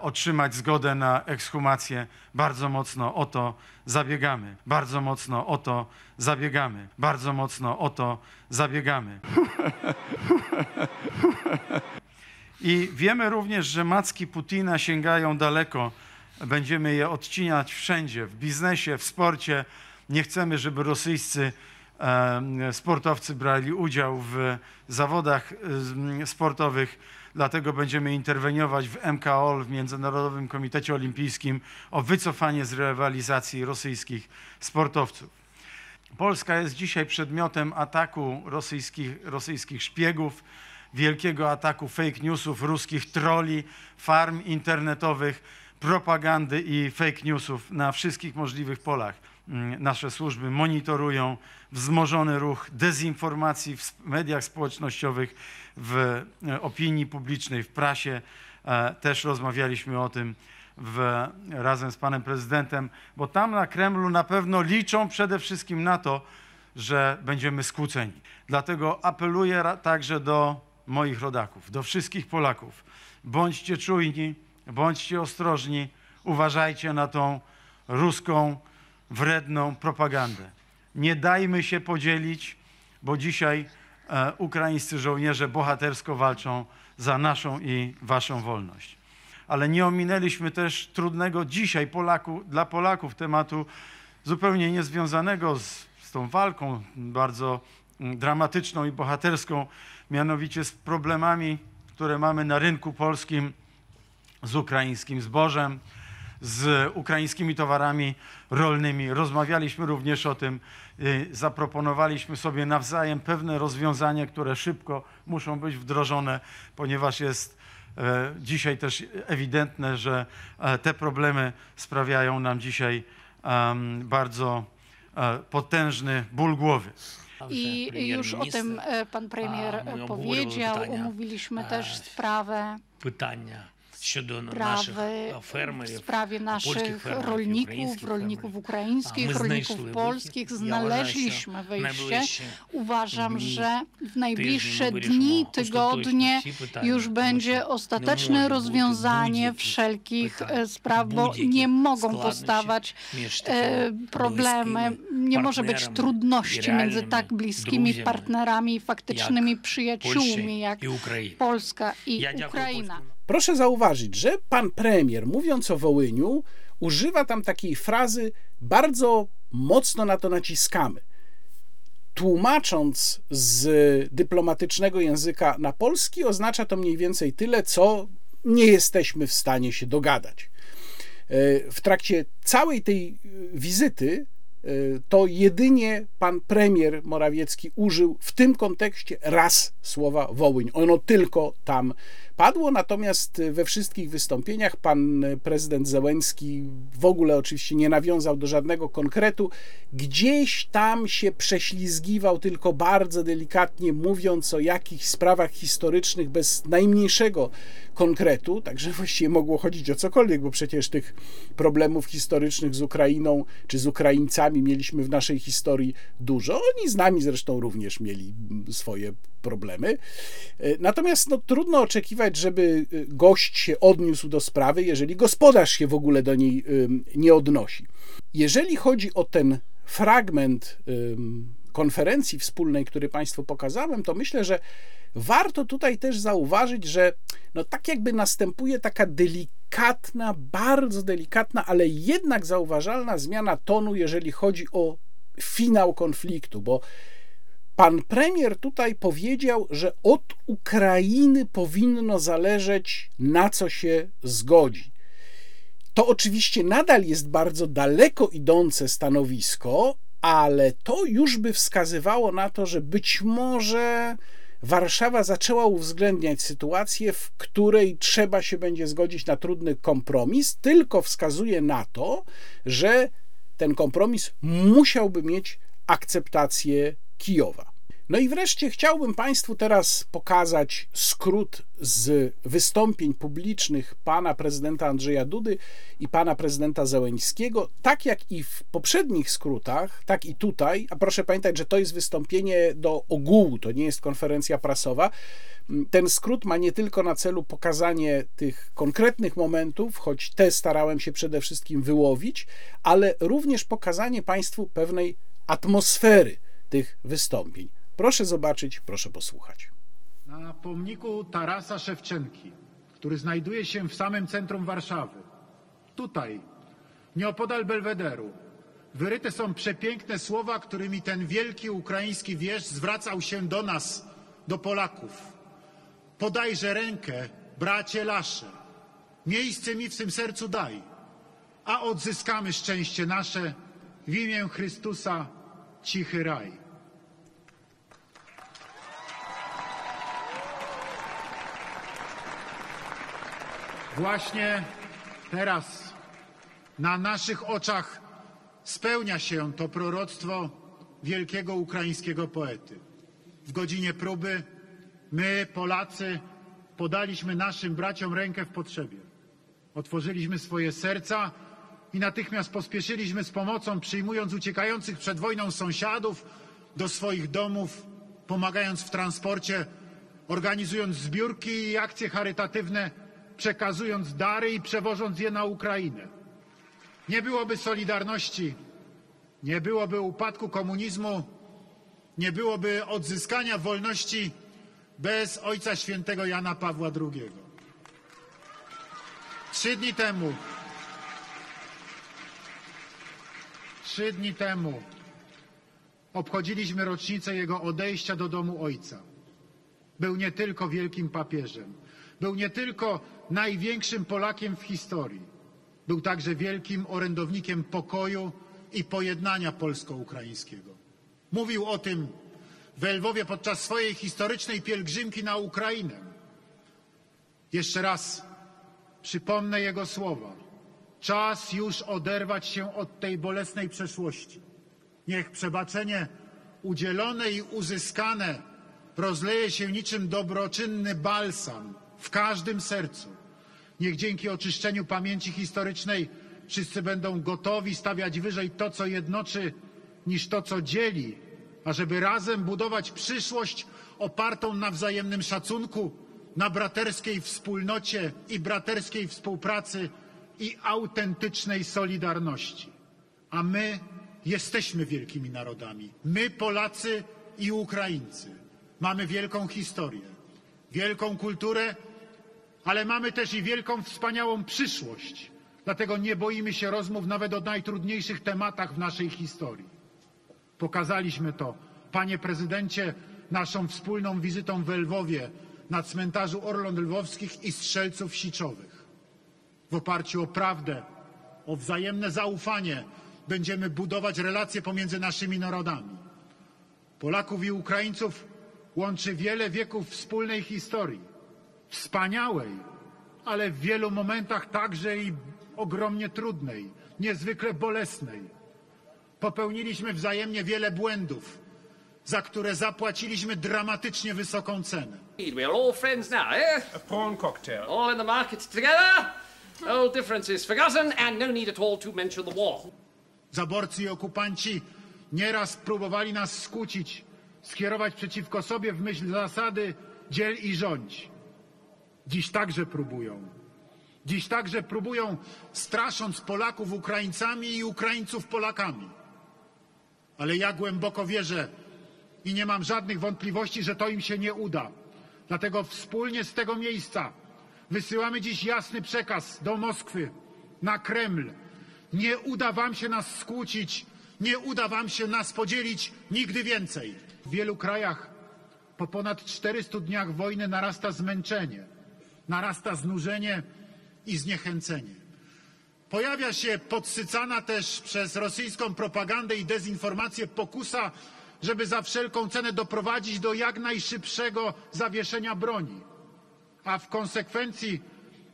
S8: otrzymać zgodę na ekshumację, bardzo mocno o to zabiegamy. Bardzo mocno o to zabiegamy. Bardzo mocno o to zabiegamy. I wiemy również, że macki Putina sięgają daleko. Będziemy je odcinać wszędzie, w biznesie, w sporcie. Nie chcemy, żeby rosyjscy sportowcy brali udział w zawodach sportowych. Dlatego będziemy interweniować w MKOL, w Międzynarodowym Komitecie Olimpijskim, o wycofanie z rywalizacji rosyjskich sportowców. Polska jest dzisiaj przedmiotem ataku rosyjskich, rosyjskich szpiegów, wielkiego ataku fake newsów, ruskich troli, farm internetowych, propagandy i fake newsów na wszystkich możliwych polach. Mm, nasze służby monitorują wzmożony ruch dezinformacji w mediach społecznościowych, w e, opinii publicznej, w prasie. E, też rozmawialiśmy o tym w, razem z panem prezydentem, bo tam na Kremlu na pewno liczą przede wszystkim na to, że będziemy skłóceni. Dlatego apeluję także do moich rodaków, do wszystkich Polaków. Bądźcie czujni, bądźcie ostrożni, uważajcie na tą ruską, wredną propagandę. Nie dajmy się podzielić, bo dzisiaj e, ukraińscy żołnierze bohatersko walczą za naszą i waszą wolność. Ale nie ominęliśmy też trudnego dzisiaj Polaku, dla Polaków tematu zupełnie niezwiązanego z, z tą walką bardzo mm, dramatyczną i bohaterską, mianowicie z problemami, które mamy na rynku polskim z ukraińskim zbożem, z ukraińskimi towarami rolnymi. Rozmawialiśmy również o tym, y, zaproponowaliśmy sobie nawzajem pewne rozwiązania, które szybko muszą być wdrożone, ponieważ jest e, dzisiaj też ewidentne, że e, te problemy sprawiają nam dzisiaj bardzo e, potężny ból głowy.
S9: I już o tym pan premier powiedział. Omówiliśmy też sprawę
S10: pytania
S9: sprawy, w sprawie naszych rolników, rolników ukraińskich, rolników polskich. Znaleźliśmy wyjście. Uważam, że w najbliższe dni, tygodnie już będzie ostateczne rozwiązanie wszelkich e, spraw, bo nie mogą powstawać e, problemy, nie może być trudności między tak bliskimi partnerami i faktycznymi przyjaciółmi jak Polska i Ukraina.
S1: Proszę zauważyć, że pan premier, mówiąc o Wołyniu, używa tam takiej frazy, bardzo mocno na to naciskamy. Tłumacząc z dyplomatycznego języka na polski, oznacza to mniej więcej tyle, co nie jesteśmy w stanie się dogadać. E, w trakcie całej tej wizyty Y, to jedynie pan premier Morawiecki użył w tym kontekście raz słowa Wołyń. Ono tylko tam padło, natomiast we wszystkich wystąpieniach pan prezydent Zełenski w ogóle oczywiście nie nawiązał do żadnego konkretu. Gdzieś tam się prześlizgiwał tylko bardzo delikatnie, mówiąc o jakichś sprawach historycznych bez najmniejszego konkretu, także właściwie mogło chodzić o cokolwiek, bo przecież tych problemów historycznych z Ukrainą czy z Ukraińcami mieliśmy w naszej historii dużo. Oni z nami zresztą również mieli swoje problemy. Natomiast no, trudno oczekiwać, żeby gość się odniósł do sprawy, jeżeli gospodarz się w ogóle do niej nie odnosi. Jeżeli chodzi o ten fragment konferencji wspólnej, który Państwu pokazałem, to myślę, że warto tutaj też zauważyć, że no tak jakby następuje taka delikatna, bardzo delikatna, ale jednak zauważalna zmiana tonu, jeżeli chodzi o finał konfliktu, bo pan premier tutaj powiedział, że od Ukrainy powinno zależeć, na co się zgodzi. To oczywiście nadal jest bardzo daleko idące stanowisko, ale to już by wskazywało na to, że być może Warszawa zaczęła uwzględniać sytuację, w której trzeba się będzie zgodzić na trudny kompromis, tylko wskazuje na to, że ten kompromis musiałby mieć akceptację Kijowa. No i wreszcie chciałbym Państwu teraz pokazać skrót z wystąpień publicznych pana prezydenta Andrzeja Dudy i pana prezydenta Zełeńskiego. Tak jak i w poprzednich skrótach, tak i tutaj, a proszę pamiętać, że to jest wystąpienie do ogółu, to nie jest konferencja prasowa. Ten skrót ma nie tylko na celu pokazanie tych konkretnych momentów, choć te starałem się przede wszystkim wyłowić, ale również pokazanie Państwu pewnej atmosfery tych wystąpień. Proszę zobaczyć, proszę posłuchać.
S3: Na pomniku Tarasa Szewczenki, który znajduje się w samym centrum Warszawy, tutaj, nieopodal Belwederu, wyryte są przepiękne słowa, którymi ten wielki ukraiński wieś zwracał się do nas, do Polaków. Podajże rękę, bracie Lasze, miejsce mi w tym sercu daj, a odzyskamy szczęście nasze w imię Chrystusa, cichy raj. Właśnie teraz na naszych oczach spełnia się to proroctwo wielkiego ukraińskiego poety. W godzinie próby my, Polacy, podaliśmy naszym braciom rękę w potrzebie. Otworzyliśmy swoje serca i natychmiast pospieszyliśmy z pomocą, przyjmując uciekających przed wojną sąsiadów do swoich domów, pomagając w transporcie, organizując zbiórki i akcje charytatywne przekazując dary i przewożąc je na Ukrainę. Nie byłoby Solidarności, nie byłoby upadku komunizmu, nie byłoby odzyskania wolności bez Ojca Świętego Jana Pawła II. Trzy dni temu, trzy dni temu obchodziliśmy rocznicę jego odejścia do domu Ojca. Był nie tylko wielkim papieżem, był nie tylko największym Polakiem w historii. Był także wielkim orędownikiem pokoju i pojednania polsko-ukraińskiego. Mówił o tym w Lwowie podczas swojej historycznej pielgrzymki na Ukrainę. Jeszcze raz przypomnę jego słowa. Czas już oderwać się od tej bolesnej przeszłości. Niech przebaczenie udzielone i uzyskane rozleje się niczym dobroczynny balsam w każdym sercu. Niech dzięki oczyszczeniu pamięci historycznej wszyscy będą gotowi stawiać wyżej to, co jednoczy, niż to, co dzieli, ażeby razem budować przyszłość opartą na wzajemnym szacunku, na braterskiej wspólnocie i braterskiej współpracy i autentycznej solidarności. A my jesteśmy wielkimi narodami. My, Polacy i Ukraińcy. Mamy wielką historię, wielką kulturę ale mamy też i wielką, wspaniałą przyszłość. Dlatego nie boimy się rozmów nawet o najtrudniejszych tematach w naszej historii. Pokazaliśmy to, panie prezydencie, naszą wspólną wizytą w Lwowie na cmentarzu Orląt Lwowskich i Strzelców Siczowych. W oparciu o prawdę, o wzajemne zaufanie będziemy budować relacje pomiędzy naszymi narodami. Polaków i Ukraińców łączy wiele wieków wspólnej historii wspaniałej, ale w wielu momentach także i ogromnie trudnej, niezwykle bolesnej. Popełniliśmy wzajemnie wiele błędów, za które zapłaciliśmy dramatycznie wysoką cenę.
S10: We are all friends now, eh?
S11: A porn cocktail.
S10: All in the market together. Old differences forgotten and no need at all to mention the war.
S3: Zaborcy i okupanci nieraz próbowali nas skłócić, skierować przeciwko sobie w myśl zasady dziel i rządź. Dziś także próbują. Dziś także próbują, strasząc Polaków Ukraińcami i Ukraińców Polakami. Ale ja głęboko wierzę i nie mam żadnych wątpliwości, że to im się nie uda. Dlatego wspólnie z tego miejsca wysyłamy dziś jasny przekaz do Moskwy, na Kreml. Nie uda wam się nas skłócić, nie uda wam się nas podzielić nigdy więcej. W wielu krajach po ponad 400 dniach wojny narasta zmęczenie narasta znużenie i zniechęcenie. Pojawia się podsycana też przez rosyjską propagandę i dezinformację pokusa, żeby za wszelką cenę doprowadzić do jak najszybszego zawieszenia broni, a w konsekwencji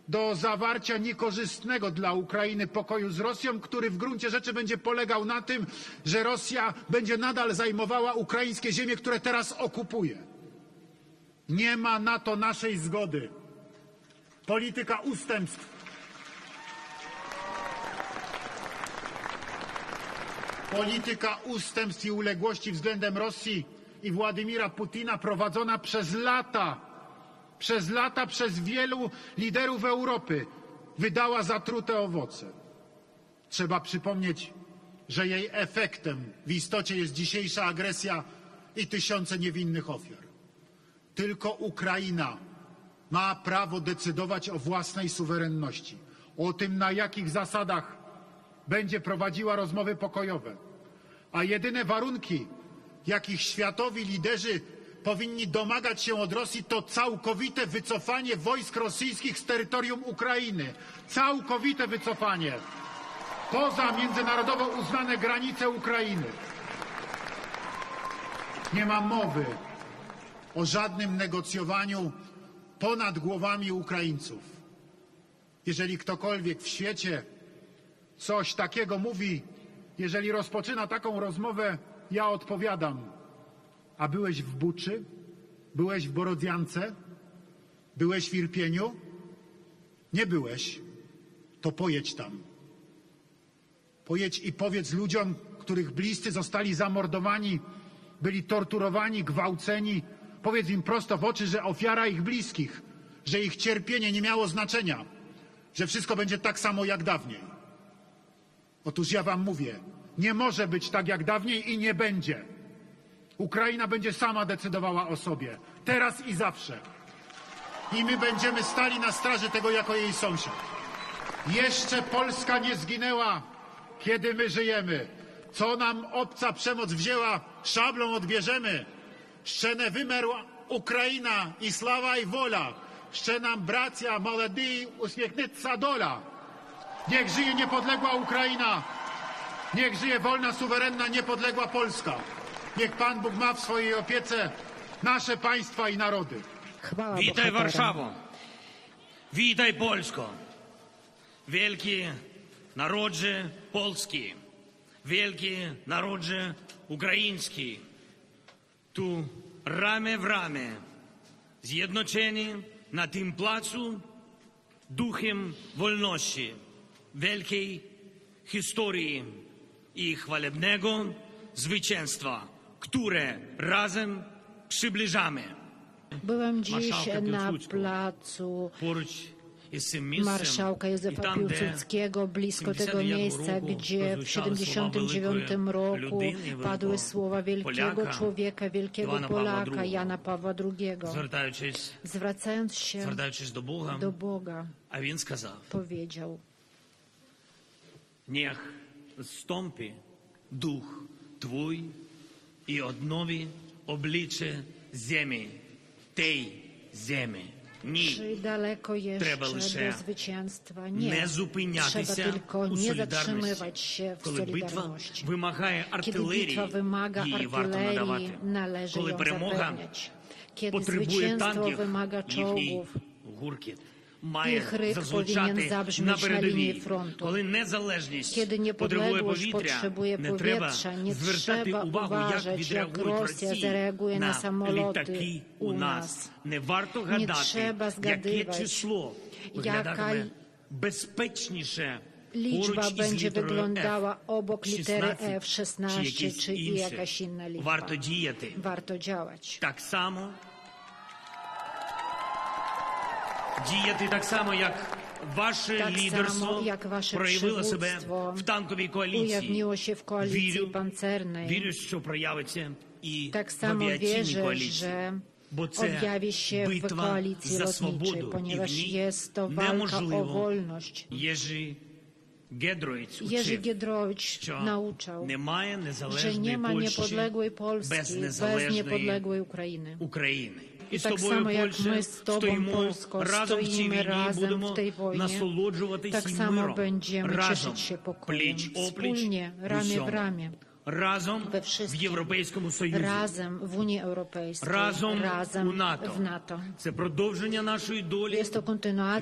S3: do zawarcia niekorzystnego dla Ukrainy pokoju z Rosją, który w gruncie rzeczy będzie polegał na tym, że Rosja będzie nadal zajmowała ukraińskie ziemie, które teraz okupuje. Nie ma na to naszej zgody polityka ustępstw. Polityka ustępstw i uległości względem Rosji i Władimira Putina prowadzona przez lata, przez lata przez wielu liderów Europy wydała zatrute owoce. Trzeba przypomnieć, że jej efektem w istocie jest dzisiejsza agresja i tysiące niewinnych ofiar. Tylko Ukraina ma prawo decydować o własnej suwerenności, o tym, na jakich zasadach będzie prowadziła rozmowy pokojowe. A jedyne warunki, jakich światowi liderzy powinni domagać się od Rosji, to całkowite wycofanie wojsk rosyjskich z terytorium Ukrainy. Całkowite wycofanie. Poza międzynarodowo uznane granice Ukrainy. Nie ma mowy o żadnym negocjowaniu ponad głowami Ukraińców. Jeżeli ktokolwiek w świecie coś takiego mówi, jeżeli rozpoczyna taką rozmowę, ja odpowiadam. A byłeś w Buczy? Byłeś w Borodziance? Byłeś w Irpieniu? Nie byłeś. To pojedź tam. Pojedź i powiedz ludziom, których bliscy zostali zamordowani, byli torturowani, gwałceni. Powiedz im prosto w oczy, że ofiara ich bliskich, że ich cierpienie nie miało znaczenia, że wszystko będzie tak samo jak dawniej. Otóż ja wam mówię, nie może być tak jak dawniej i nie będzie. Ukraina będzie sama decydowała o sobie, teraz i zawsze. I my będziemy stali na straży tego jako jej sąsiad. Jeszcze Polska nie zginęła, kiedy my żyjemy. Co nam obca przemoc wzięła, szablą odbierzemy Szczene wymerła Ukraina i slawa i wola. Ще nam bracia, молоді, uśmiechnięta dola. Niech żyje niepodległa Ukraina. Niech żyje wolna, suwerenna, niepodległa Polska. Niech Pan Bóg ma w swojej opiece nasze państwa i narody.
S11: Chwała Witaj Warszawo. Witaj Polsko. Wielki narodzie polski. Wielki narodzie ukraiński. Tu ramię w ramię. Zjednoczeni na tym placu duchem wolności, wielkiej historii i chwalebnego zwycięstwa, które razem przybliżamy.
S4: Byłem dziś na placu marszałka Józefa Piłsudskiego, blisko tego miejsca, gdzie w 1979 roku padły słowa wielkiego człowieka, wielkiego Polaka, Jana Pawła II. Zwracając się do Boga, powiedział,
S11: Niech zstąpi duch Twój i odnowi oblicze ziemi, tej ziemi.
S4: Czy daleko jeszcze do zwycięstwa? Nie. Trzeba tylko nie zatrzymywać się w solidarności. Kiedy bitwa wymaga artylerii, należy ją zapewniać. Kiedy має крик зазвучати завжди на передовій. Фронту. Коли незалежність Kiedy потребує повітря, не треба звертати увагу, як відреагують Росія на літаки у нас. Не варто гадати, яке число виглядатиме безпечніше Лічба бенджі виглядала обок літери F-16 чи, чи якась інша лічба. Варто
S11: діяти. Варто діяти. Так само діяти так само, як ваше
S4: так
S11: лідерство
S4: само, як ваше
S11: проявило себе в танковій коаліції.
S4: в коаліції
S11: вірю. Вірю, що проявиться і
S4: так
S11: само
S4: в
S11: авіаційній коаліції. Бо це битва в коаліції
S4: за свободу, поніж є
S11: неможливо Єжи
S4: Гедрович
S11: учив,
S4: Єжи Гедрович
S11: що
S4: научав,
S11: немає незалежної Польщі,
S4: Польщі
S11: без незалежної
S4: без України.
S11: України і з тобою,
S4: Польше,
S11: стоїмо
S4: Польсько,
S11: разом в цій війні, будемо насолоджуватися миром, разом, пліч-опліч, в
S4: рамі
S11: в
S4: рамі
S11: разом
S4: we
S11: в Європейському Союзі,
S4: разом в Унії Європейській,
S11: разом,
S4: разом
S11: у НАТО.
S4: В НАТО.
S11: Це продовження нашої долі,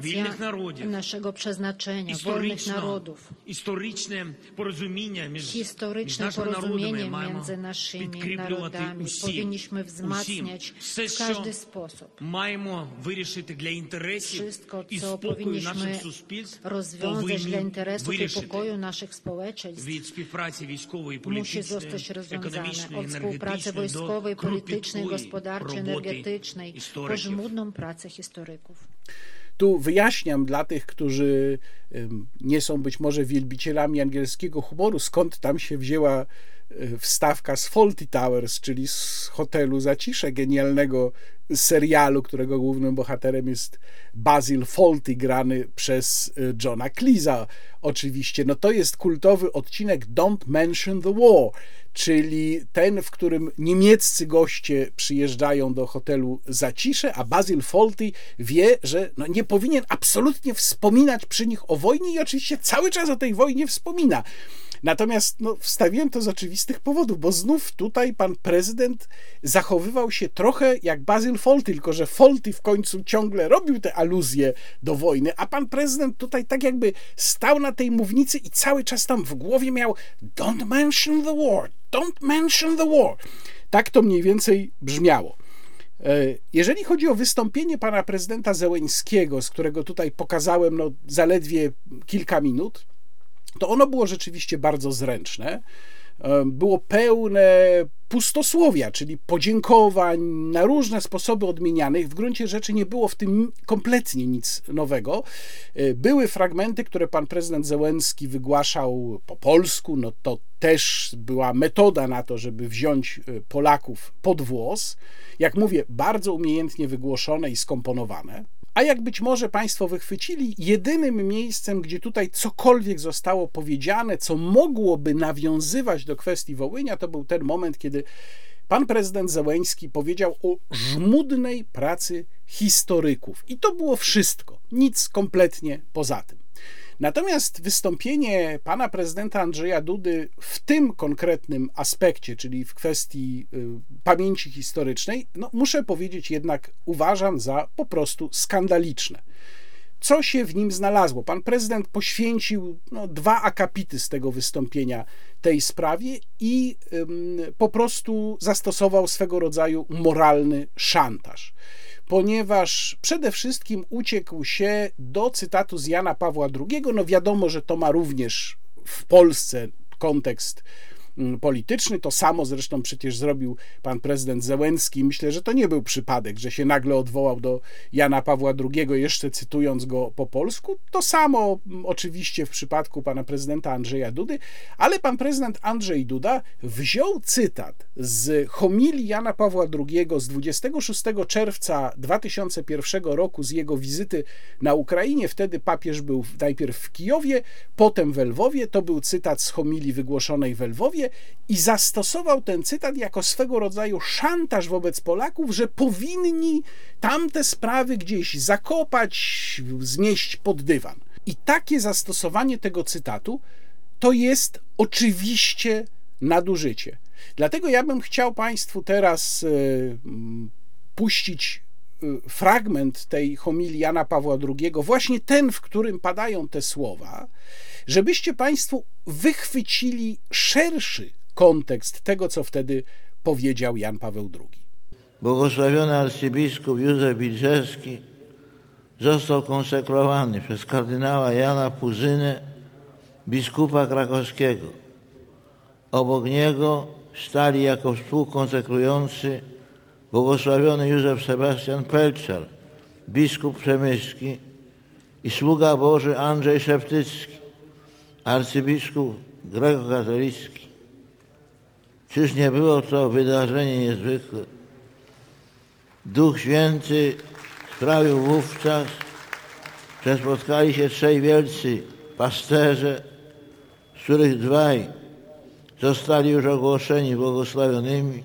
S11: вільних народів,
S4: нашого призначення,
S11: вільних
S4: народів.
S11: Історичне порозуміння між, Історичне між
S4: порозуміння між
S11: нашими народами.
S4: Усі,
S11: Повинні
S4: взмацняти
S11: все, в
S4: кожний спосіб.
S11: Маємо вирішити для інтересів
S4: Wszystko,
S11: і спокою наших суспільств, повинні
S4: для інтересу
S11: і
S4: покою наших сполечень
S11: від співпраці військової
S4: і
S11: політичної musi
S4: zostać rozwiązane od współpracy wojskowej, politycznej, gospodarczej, energetycznej, po żmudną pracę historyków.
S1: Tu wyjaśniam dla tych, którzy nie są być może wielbicielami angielskiego humoru, skąd tam się wzięła wstawka z Faulty Towers, czyli z hotelu Zacisze, genialnego serialu, którego głównym bohaterem jest Basil Fawlty, grany przez e, Johna Cleesa. Oczywiście, no to jest kultowy odcinek Don't Mention the War, czyli ten, w którym niemieccy goście przyjeżdżają do hotelu Zacisze, a Basil Fawlty wie, że no nie powinien absolutnie wspominać przy nich o wojnie i oczywiście cały czas o tej wojnie wspomina. Natomiast no, wstawiłem to z oczywistych powodów, bo znów tutaj pan prezydent zachowywał się trochę jak Basil Fawlty, tylko że Fawlty w końcu ciągle robił te aluzje do wojny, a pan prezydent tutaj tak jakby stał na tej mównicy i cały czas tam w głowie miał don't mention the war, don't mention the war. Tak to mniej więcej brzmiało. E, jeżeli chodzi o wystąpienie pana prezydenta Zełeńskiego, z którego tutaj pokazałem no, zaledwie kilka minut, to ono było rzeczywiście bardzo zręczne. Było pełne pustosłowia, czyli podziękowań na różne sposoby odmienianych. W gruncie rzeczy nie było w tym kompletnie nic nowego. E, były fragmenty, które pan prezydent Zełenski wygłaszał po polsku. No to też była metoda na to, żeby wziąć e, Polaków pod włos. Jak mówię, bardzo umiejętnie wygłoszone i skomponowane. A jak być może Państwo wychwycili, jedynym miejscem, gdzie tutaj cokolwiek zostało powiedziane, co mogłoby nawiązywać do kwestii Wołynia, to był ten moment, kiedy pan prezydent Zełęński powiedział o żmudnej pracy historyków. I to było wszystko, nic kompletnie poza tym. Natomiast wystąpienie pana prezydenta Andrzeja Dudy w tym konkretnym aspekcie, czyli w kwestii y, pamięci historycznej, no muszę powiedzieć jednak uważam za po prostu skandaliczne. Co się w nim znalazło? Pan prezydent poświęcił no, dwa akapity z tego wystąpienia tej sprawie i ym, po prostu zastosował swego rodzaju moralny szantaż ponieważ przede wszystkim uciekł się do cytatu z Jana Pawła II. No wiadomo, że to ma również w Polsce kontekst polityczny. To samo zresztą przecież zrobił pan prezydent Zełenski. Myślę, że to nie był przypadek, że się nagle odwołał do Jana Pawła II, jeszcze cytując go po polsku. To samo oczywiście w przypadku pana prezydenta Andrzeja Dudy, ale pan prezydent Andrzej Duda wziął cytat z homilii Jana Pawła II z 26 czerwca 2001 roku z jego wizyty na Ukrainie. Wtedy papież był najpierw w Kijowie, potem w Lwowie. To był cytat z homilii wygłoszonej w Lwowie i zastosował ten cytat jako swego rodzaju szantaż wobec Polaków, że powinni tamte sprawy gdzieś zakopać, zmieść pod dywan. I takie zastosowanie tego cytatu to jest oczywiście nadużycie. Dlatego ja bym chciał Państwu teraz e, puścić e, fragment tej homilii Jana Pawła II, właśnie ten, w którym padają te słowa, żebyście Państwo wychwycili szerszy kontekst tego, co wtedy powiedział Jan Paweł II.
S12: Błogosławiony arcybiskup Józef Wilczewski został konsekrowany przez kardynała Jana Puzynę, biskupa krakowskiego. Obok niego stali jako współkonsekrujący błogosławiony Józef Sebastian Pelczar, biskup przemyski i sługa Boży Andrzej Szeptycki, arcybiskup grekokatolicki. Czyż nie było to wydarzenie niezwykłe? Duch Święty sprawił wówczas, że spotkali się trzej wielcy pasterze, z których dwaj zostali już ogłoszeni błogosławionymi,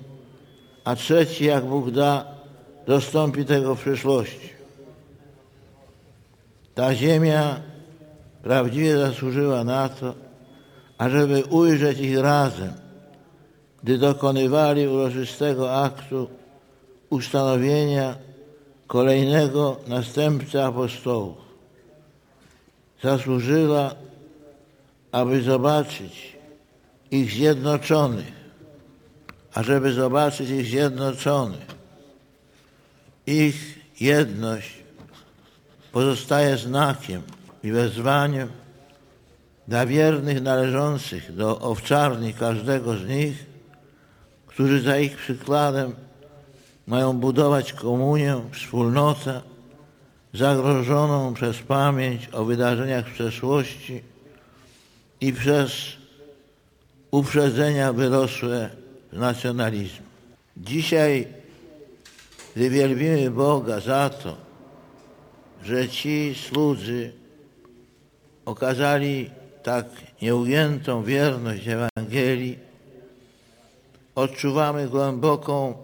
S12: a trzeci, jak Bóg da, dostąpi tego w przyszłości. Ta ziemia prawdziwie zasłużyła na to, ażeby ujrzeć ich razem, gdy dokonywali uroczystego aktu ustanowienia kolejnego następcy apostołów. Zasłużyła, aby zobaczyć ich zjednoczonych, ażeby zobaczyć ich zjednoczonych. Ich jedność pozostaje znakiem i wezwaniem dla wiernych należących do owczarni każdego z nich, którzy za ich przykładem mają budować komunię, wspólnotę zagrożoną przez pamięć o wydarzeniach przeszłości i przez uprzedzenia wyrosłe w nacjonalizm. Dzisiaj, gdy wielbimy Boga za to, że ci słudzy okazali tak nieugiętą wierność Ewangelii, odczuwamy głęboką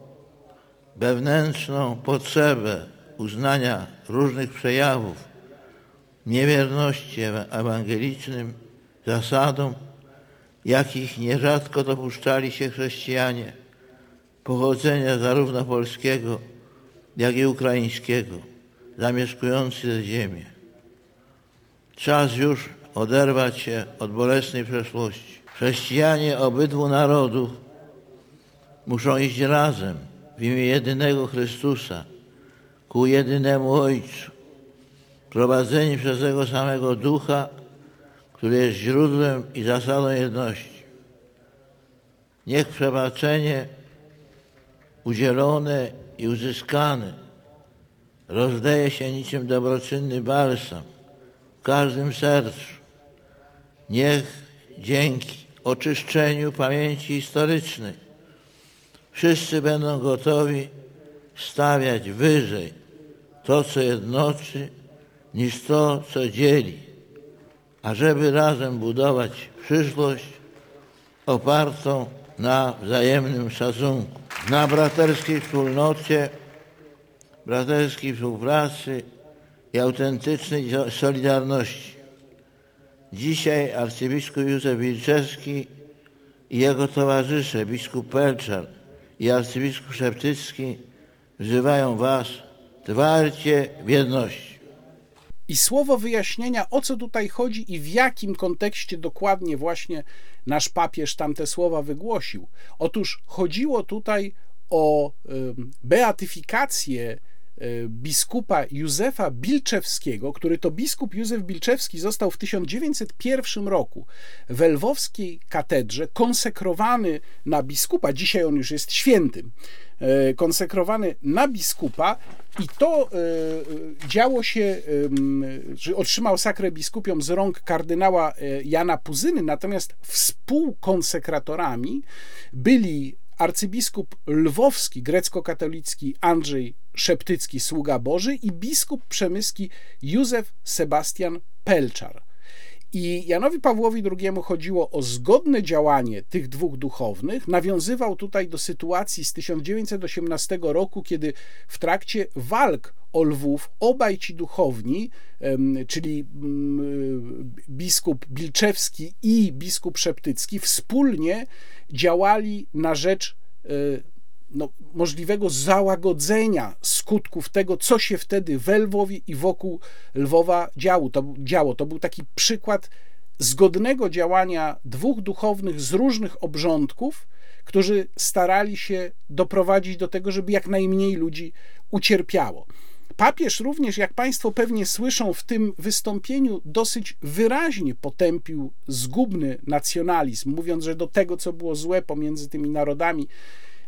S12: wewnętrzną potrzebę uznania różnych przejawów niewierności ewangelicznym zasadom, jakich nierzadko dopuszczali się chrześcijanie pochodzenia zarówno polskiego, jak i ukraińskiego, zamieszkujący ziemię. Czas już oderwać się od bolesnej przeszłości. Chrześcijanie obydwu narodów muszą iść razem w imię jedynego Chrystusa ku jedynemu Ojcu, prowadzeni przez tego samego Ducha, który jest źródłem i zasadą jedności. Niech przebaczenie udzielone i uzyskane rozleje się niczym dobroczynny balsam w każdym sercu. Niech dzięki oczyszczeniu pamięci historycznej wszyscy będą gotowi stawiać wyżej to, co jednoczy, niż to, co dzieli, ażeby razem budować przyszłość opartą na wzajemnym szacunku, na braterskiej wspólnocie, braterskiej współpracy i autentycznej solidarności. Dzisiaj arcybiskup Józef Wilczewski i jego towarzysze, biskup Pelczar i arcybiskup Szeptycki wzywają Was twarcie w jedności.
S1: I słowo wyjaśnienia, o co tutaj chodzi i w jakim kontekście dokładnie właśnie nasz papież tamte słowa wygłosił. Otóż chodziło tutaj o beatyfikację biskupa Józefa Bilczewskiego, który to biskup Józef Bilczewski został w 1901 roku w Lwowskiej katedrze konsekrowany na biskupa, dzisiaj on już jest świętym, e, konsekrowany na biskupa i to e, działo się, że otrzymał sakrę biskupią z rąk kardynała Jana Puzyny, natomiast współkonsekratorami byli arcybiskup lwowski, grecko-katolicki Andrzej Szeptycki, sługa Boży i biskup przemyski Józef Sebastian Pelczar. I Janowi Pawłowi II chodziło o zgodne działanie tych dwóch duchownych. Nawiązywał tutaj do sytuacji z 1918 roku, kiedy w trakcie walk o Lwów obaj ci duchowni, czyli mm, biskup Bilczewski i biskup Szeptycki, wspólnie działali na rzecz e, no, możliwego załagodzenia skutków tego, co się wtedy w Lwowie i wokół Lwowa działo. To, działo. to był taki przykład zgodnego działania dwóch duchownych z różnych obrządków, którzy starali się doprowadzić do tego, żeby jak najmniej ludzi ucierpiało. Papież również, jak Państwo pewnie słyszą, w tym wystąpieniu dosyć wyraźnie potępił zgubny nacjonalizm, mówiąc, że do tego, co było złe pomiędzy tymi narodami,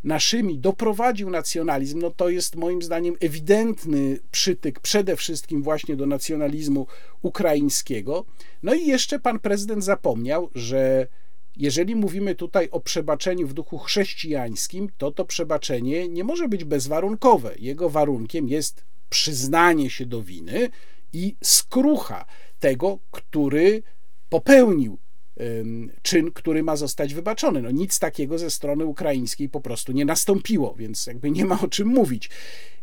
S1: naszymi doprowadził nacjonalizm, no to jest moim zdaniem ewidentny przytyk przede wszystkim właśnie do nacjonalizmu ukraińskiego. No i jeszcze pan prezydent zapomniał, że jeżeli mówimy tutaj o przebaczeniu w duchu chrześcijańskim, to to przebaczenie nie może być bezwarunkowe. Jego warunkiem jest przyznanie się do winy i skrucha tego, który popełnił czyn, który ma zostać wybaczony. No nic takiego ze strony ukraińskiej po prostu nie nastąpiło, więc jakby nie ma o czym mówić.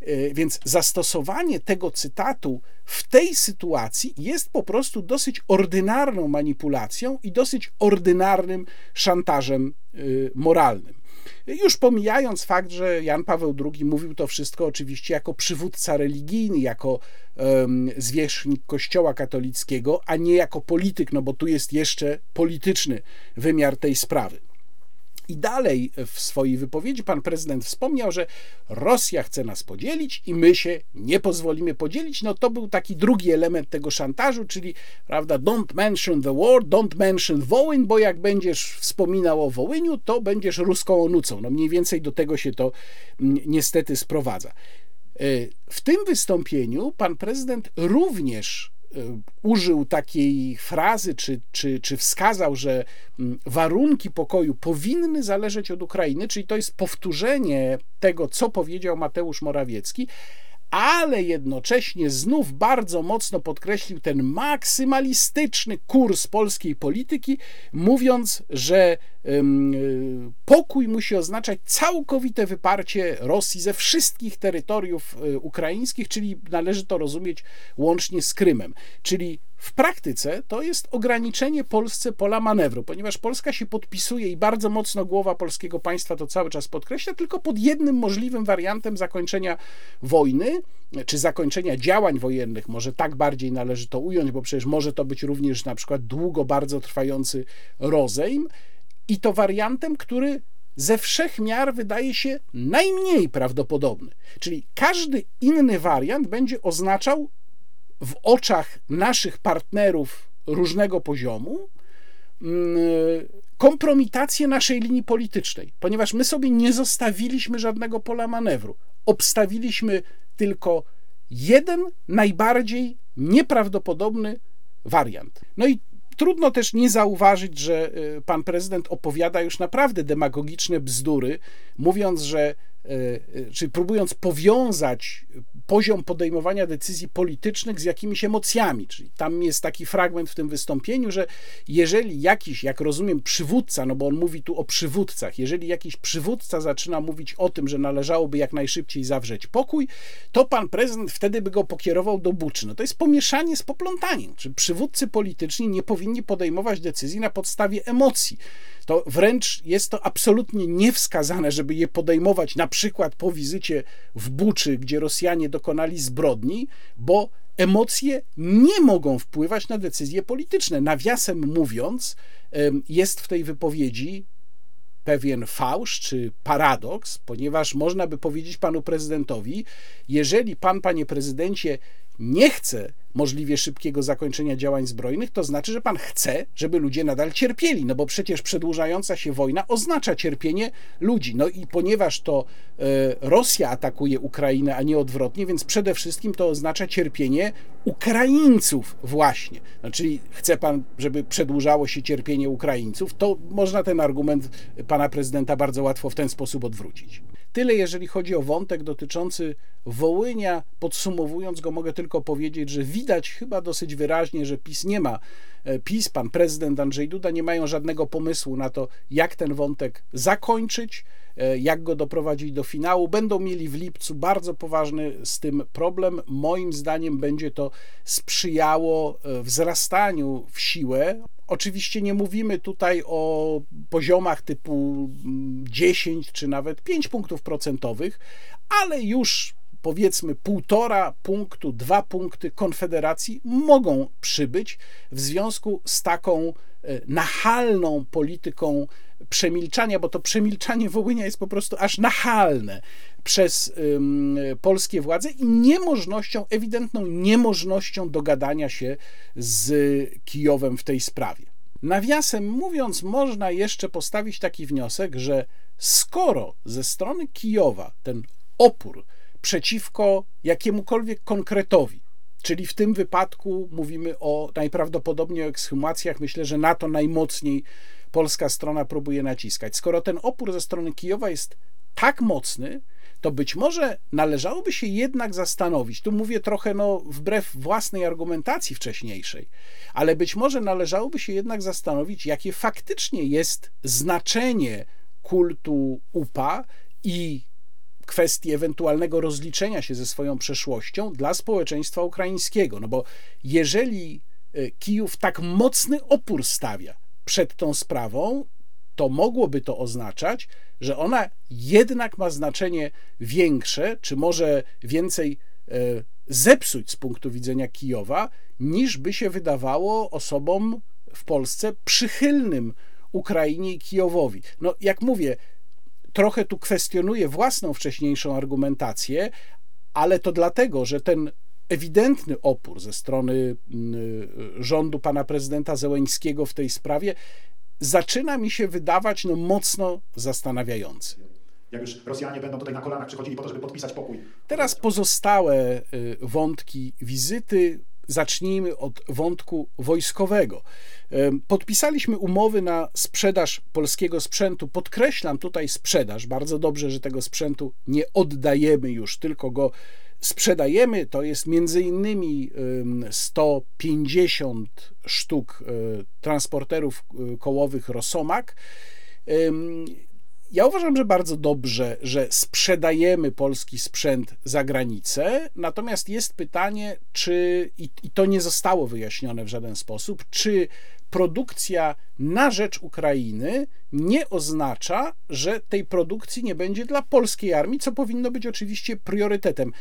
S1: E, więc zastosowanie tego cytatu w tej sytuacji jest po prostu dosyć ordynarną manipulacją i dosyć ordynarnym szantażem y, moralnym. Już pomijając fakt, że Jan Paweł II mówił to wszystko oczywiście jako przywódca religijny, jako um, zwierzchnik Kościoła katolickiego, a nie jako polityk, no bo tu jest jeszcze polityczny wymiar tej sprawy. I dalej w swojej wypowiedzi pan prezydent wspomniał, że Rosja chce nas podzielić i my się nie pozwolimy podzielić. No to był taki drugi element tego szantażu, czyli prawda, don't mention the war, don't mention Wołyń, bo jak będziesz wspominał o Wołyniu, to będziesz ruską onucą. No mniej więcej do tego się to mm, niestety sprowadza. E, w tym wystąpieniu pan prezydent również użył takiej frazy, czy, czy, czy wskazał, że mm, warunki pokoju powinny zależeć od Ukrainy, czyli to jest powtórzenie tego, co powiedział Mateusz Morawiecki, ale jednocześnie znów bardzo mocno podkreślił ten maksymalistyczny kurs polskiej polityki, mówiąc, że pokój musi oznaczać całkowite wyparcie Rosji ze wszystkich terytoriów e, ukraińskich, czyli należy to rozumieć łącznie z Krymem. Czyli w praktyce to jest ograniczenie Polsce pola manewru, ponieważ Polska się podpisuje i bardzo mocno głowa polskiego państwa to cały czas podkreśla, tylko pod jednym możliwym wariantem zakończenia wojny, czy zakończenia działań wojennych, może tak bardziej należy to ująć, bo przecież może to być również na przykład długo bardzo trwający rozejm, i to wariantem, który ze wszech miar wydaje się najmniej prawdopodobny. Czyli każdy inny wariant będzie oznaczał w oczach naszych partnerów różnego poziomu mm, kompromitację naszej linii politycznej, ponieważ my sobie nie zostawiliśmy żadnego pola manewru. Obstawiliśmy tylko jeden najbardziej nieprawdopodobny wariant. No i trudno też nie zauważyć, że y, pan prezydent opowiada już naprawdę demagogiczne bzdury, mówiąc, że czy próbując powiązać poziom podejmowania decyzji politycznych z jakimiś emocjami. Czyli tam jest taki fragment w tym wystąpieniu, że jeżeli jakiś, jak rozumiem, przywódca, no bo on mówi tu o przywódcach, jeżeli jakiś przywódca zaczyna mówić o tym, że należałoby jak najszybciej zawrzeć pokój, to pan prezydent wtedy by go pokierował do buczy. No to jest pomieszanie z poplątaniem. Czy przywódcy polityczni nie powinni podejmować decyzji na podstawie emocji to wręcz jest to absolutnie niewskazane, żeby je podejmować na przykład po wizycie w Buczy, gdzie Rosjanie dokonali zbrodni, bo emocje nie mogą wpływać na decyzje polityczne. Nawiasem mówiąc, jest w tej wypowiedzi pewien fałsz czy paradoks, ponieważ można by powiedzieć panu prezydentowi, jeżeli pan, panie prezydencie, nie chce możliwie szybkiego zakończenia działań zbrojnych, to znaczy, że pan chce, żeby ludzie nadal cierpieli, no bo przecież przedłużająca się wojna oznacza cierpienie ludzi. No i ponieważ to e, Rosja atakuje Ukrainę, a nie odwrotnie, więc przede wszystkim to oznacza cierpienie Ukraińców właśnie. No, czyli chce pan, żeby przedłużało się cierpienie Ukraińców, to można ten argument pana prezydenta bardzo łatwo w ten sposób odwrócić. Tyle, jeżeli chodzi o wątek dotyczący Wołynia. Podsumowując go, mogę tylko powiedzieć, że widać chyba dosyć wyraźnie, że PiS nie ma, e, PiS, pan prezydent Andrzej Duda nie mają żadnego pomysłu na to, jak ten wątek zakończyć, e, jak go doprowadzić do finału. Będą mieli w lipcu bardzo poważny z tym problem. Moim zdaniem będzie to sprzyjało e, wzrastaniu w siłę Oczywiście nie mówimy tutaj o poziomach typu 10 mm, czy nawet 5 punktów procentowych, ale już powiedzmy półtora punktu, dwa punkty Konfederacji mogą przybyć w związku z taką e, nachalną polityką przemilczania, bo to przemilczanie Wołynia jest po prostu aż nachalne przez um, polskie władze i niemożnością, ewidentną niemożnością dogadania się z Kijowem w tej sprawie. Nawiasem mówiąc, można jeszcze postawić taki wniosek, że skoro ze strony Kijowa ten opór przeciwko jakiemukolwiek konkretowi, czyli w tym wypadku mówimy o najprawdopodobniej o ekshumacjach, myślę, że na to najmocniej polska strona próbuje naciskać. Skoro ten opór ze strony Kijowa jest tak mocny, to być może należałoby się jednak zastanowić, tu mówię trochę no, wbrew własnej argumentacji wcześniejszej, ale być może należałoby się jednak zastanowić, jakie faktycznie jest znaczenie kultu UPA i kwestii ewentualnego rozliczenia się ze swoją przeszłością dla społeczeństwa ukraińskiego. No bo jeżeli e, Kijów tak mocny opór stawia przed tą sprawą, to mogłoby to oznaczać, że ona jednak ma znaczenie większe, czy może więcej e, zepsuć z punktu widzenia Kijowa, niż by się wydawało osobom w Polsce przychylnym Ukrainie i Kijowowi. No, jak mówię, trochę tu kwestionuję własną wcześniejszą argumentację, ale to dlatego, że ten ewidentny opór ze strony rządu pana prezydenta Zełeńskiego w tej sprawie zaczyna mi się wydawać no, mocno zastanawiający.
S2: Jak już Rosjanie będą tutaj na kolanach przychodzili po to, żeby podpisać pokój.
S1: Teraz pozostałe y, wątki wizyty zacznijmy od wątku wojskowego. Podpisaliśmy umowy na sprzedaż polskiego sprzętu. Podkreślam tutaj sprzedaż. Bardzo dobrze, że tego sprzętu nie oddajemy już, tylko go sprzedajemy. To jest między innymi 150 sztuk e, transporterów e, kołowych Rosomak. Ja uważam, że bardzo dobrze, że sprzedajemy polski sprzęt za granicę, natomiast jest pytanie, czy, i, i to nie zostało wyjaśnione w żaden sposób, czy produkcja na rzecz Ukrainy nie oznacza, że tej produkcji nie będzie dla polskiej armii, co powinno być oczywiście priorytetem.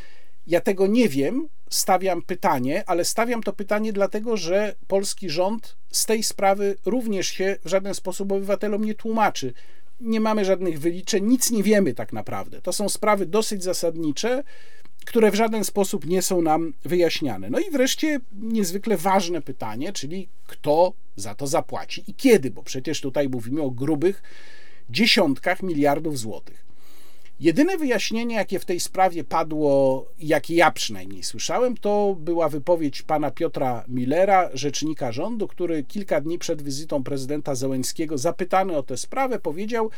S1: Ja tego nie wiem, stawiam pytanie, ale stawiam to pytanie dlatego, że polski rząd z tej sprawy również się w żaden sposób obywatelom nie tłumaczy. Nie mamy żadnych wyliczeń, nic nie wiemy tak naprawdę. To są sprawy dosyć zasadnicze, które w żaden sposób nie są nam wyjaśniane. No i wreszcie niezwykle ważne pytanie, czyli kto za to zapłaci i kiedy, bo przecież tutaj mówimy o grubych dziesiątkach miliardów złotych. Jedyne wyjaśnienie, jakie w tej sprawie padło, jakie ja przynajmniej słyszałem, to była wypowiedź pana Piotra Millera, rzecznika rządu, który kilka dni przed wizytą prezydenta Zełenskiego, zapytany o tę sprawę, powiedział,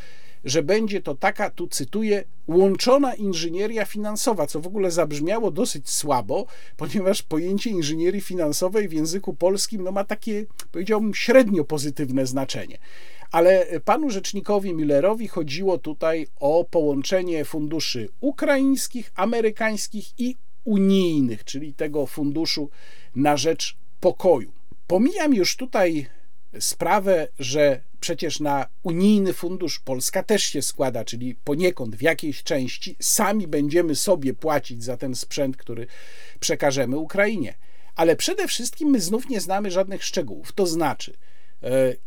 S1: że będzie to taka, tu cytuję, łączona inżynieria finansowa, co w ogóle zabrzmiało dosyć słabo, ponieważ pojęcie inżynierii finansowej w języku polskim no, ma takie, powiedziałbym, średnio pozytywne znaczenie. Ale panu rzecznikowi Millerowi chodziło tutaj o połączenie funduszy ukraińskich, amerykańskich i unijnych, czyli tego funduszu na rzecz pokoju. Pomijam już tutaj sprawę, że przecież na unijny fundusz Polska też się składa, czyli poniekąd w jakiejś części sami będziemy sobie płacić za ten sprzęt, który przekażemy Ukrainie. Ale przede wszystkim my znów nie znamy żadnych szczegółów. To znaczy,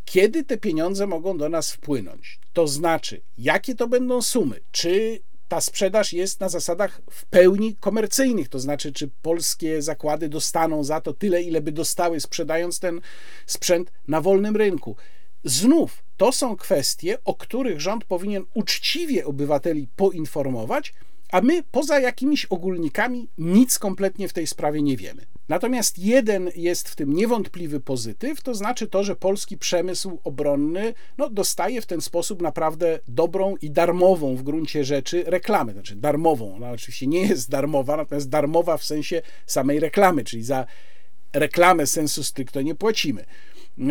S1: kiedy te pieniądze mogą do nas wpłynąć? To znaczy, jakie to będą sumy? Czy ta sprzedaż jest na zasadach w pełni komercyjnych, to znaczy, czy polskie zakłady dostaną za to tyle, ile by dostały, sprzedając ten sprzęt na wolnym rynku. Znów to są kwestie, o których rząd powinien uczciwie obywateli poinformować, a my poza jakimiś ogólnikami nic kompletnie w tej sprawie nie wiemy. Natomiast jeden jest w tym niewątpliwy pozytyw, to znaczy to, że polski przemysł obronny no, dostaje w ten sposób naprawdę dobrą i darmową w gruncie rzeczy reklamę. Znaczy darmową, ona oczywiście nie jest darmowa, natomiast darmowa w sensie samej reklamy, czyli za reklamę sensu stricto nie płacimy. E,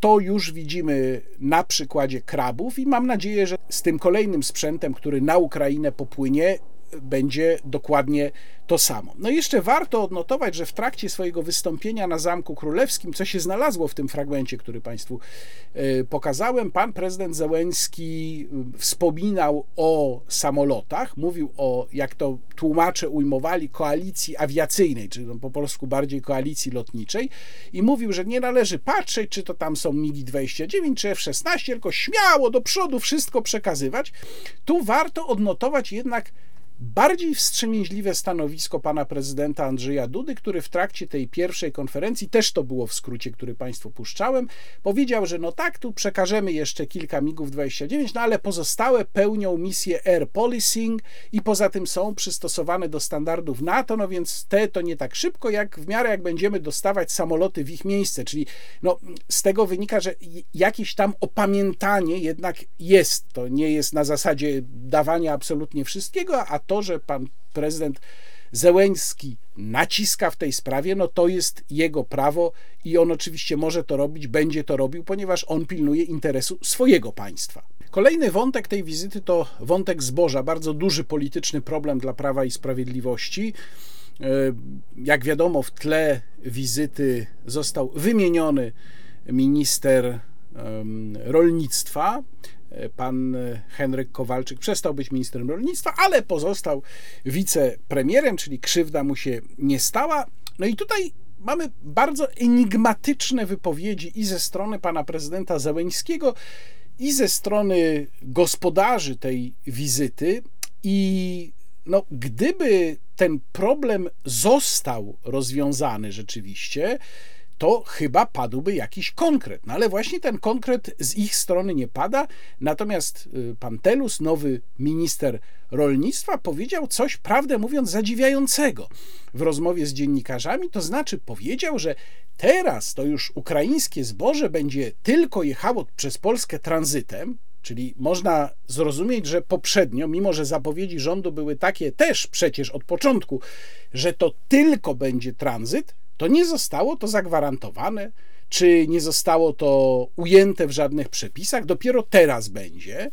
S1: to już widzimy na przykładzie krabów i mam nadzieję, że z tym kolejnym sprzętem, który na Ukrainę popłynie, będzie dokładnie to samo. No i jeszcze warto odnotować, że w trakcie swojego wystąpienia na Zamku Królewskim, co się znalazło w tym fragmencie, który Państwu e, pokazałem, pan prezydent Zełenski wspominał o samolotach, mówił o, jak to tłumacze ujmowali, koalicji awiacyjnej, czyli no po polsku bardziej koalicji lotniczej i mówił, że nie należy patrzeć, czy to tam są MiGi-29 czy F-16, tylko śmiało do przodu wszystko przekazywać. Tu warto odnotować jednak bardziej wstrzemięźliwe stanowisko pana prezydenta Andrzeja Dudy, który w trakcie tej pierwszej konferencji, też to było w skrócie, który państwu puszczałem, powiedział, że no tak, tu przekażemy jeszcze kilka MIGów 29, no ale pozostałe pełnią misję air policing i poza tym są przystosowane do standardów NATO, no więc te to nie tak szybko, jak w miarę jak będziemy dostawać samoloty w ich miejsce, czyli no, z tego wynika, że jakieś tam opamiętanie jednak jest. To nie jest na zasadzie dawania absolutnie wszystkiego, a to, że pan prezydent Zełęński naciska w tej sprawie, no to jest jego prawo i on oczywiście może to robić, będzie to robił, ponieważ on pilnuje interesu swojego państwa. Kolejny wątek tej wizyty to wątek zboża, bardzo duży polityczny problem dla Prawa i Sprawiedliwości. E, jak wiadomo, w tle wizyty został wymieniony minister rolnictwa, pan Henryk Kowalczyk przestał być ministrem rolnictwa, ale pozostał wicepremierem, czyli krzywda mu się nie stała. No i tutaj mamy bardzo enigmatyczne wypowiedzi i ze strony pana prezydenta Zełeńskiego, i ze strony gospodarzy tej wizyty. I no, gdyby ten problem został rozwiązany rzeczywiście, to chyba padłby jakiś konkret. No ale właśnie ten konkret z ich strony nie pada. Natomiast y, pan Telus, nowy minister rolnictwa, powiedział coś, prawdę mówiąc, zadziwiającego w rozmowie z dziennikarzami. To znaczy, powiedział, że teraz to już ukraińskie zboże będzie tylko jechało przez Polskę tranzytem, Czyli można zrozumieć, że poprzednio, mimo że zapowiedzi rządu były takie też przecież od początku, że to tylko będzie tranzyt, to nie zostało to zagwarantowane, czy nie zostało to ujęte w żadnych przepisach. Dopiero teraz będzie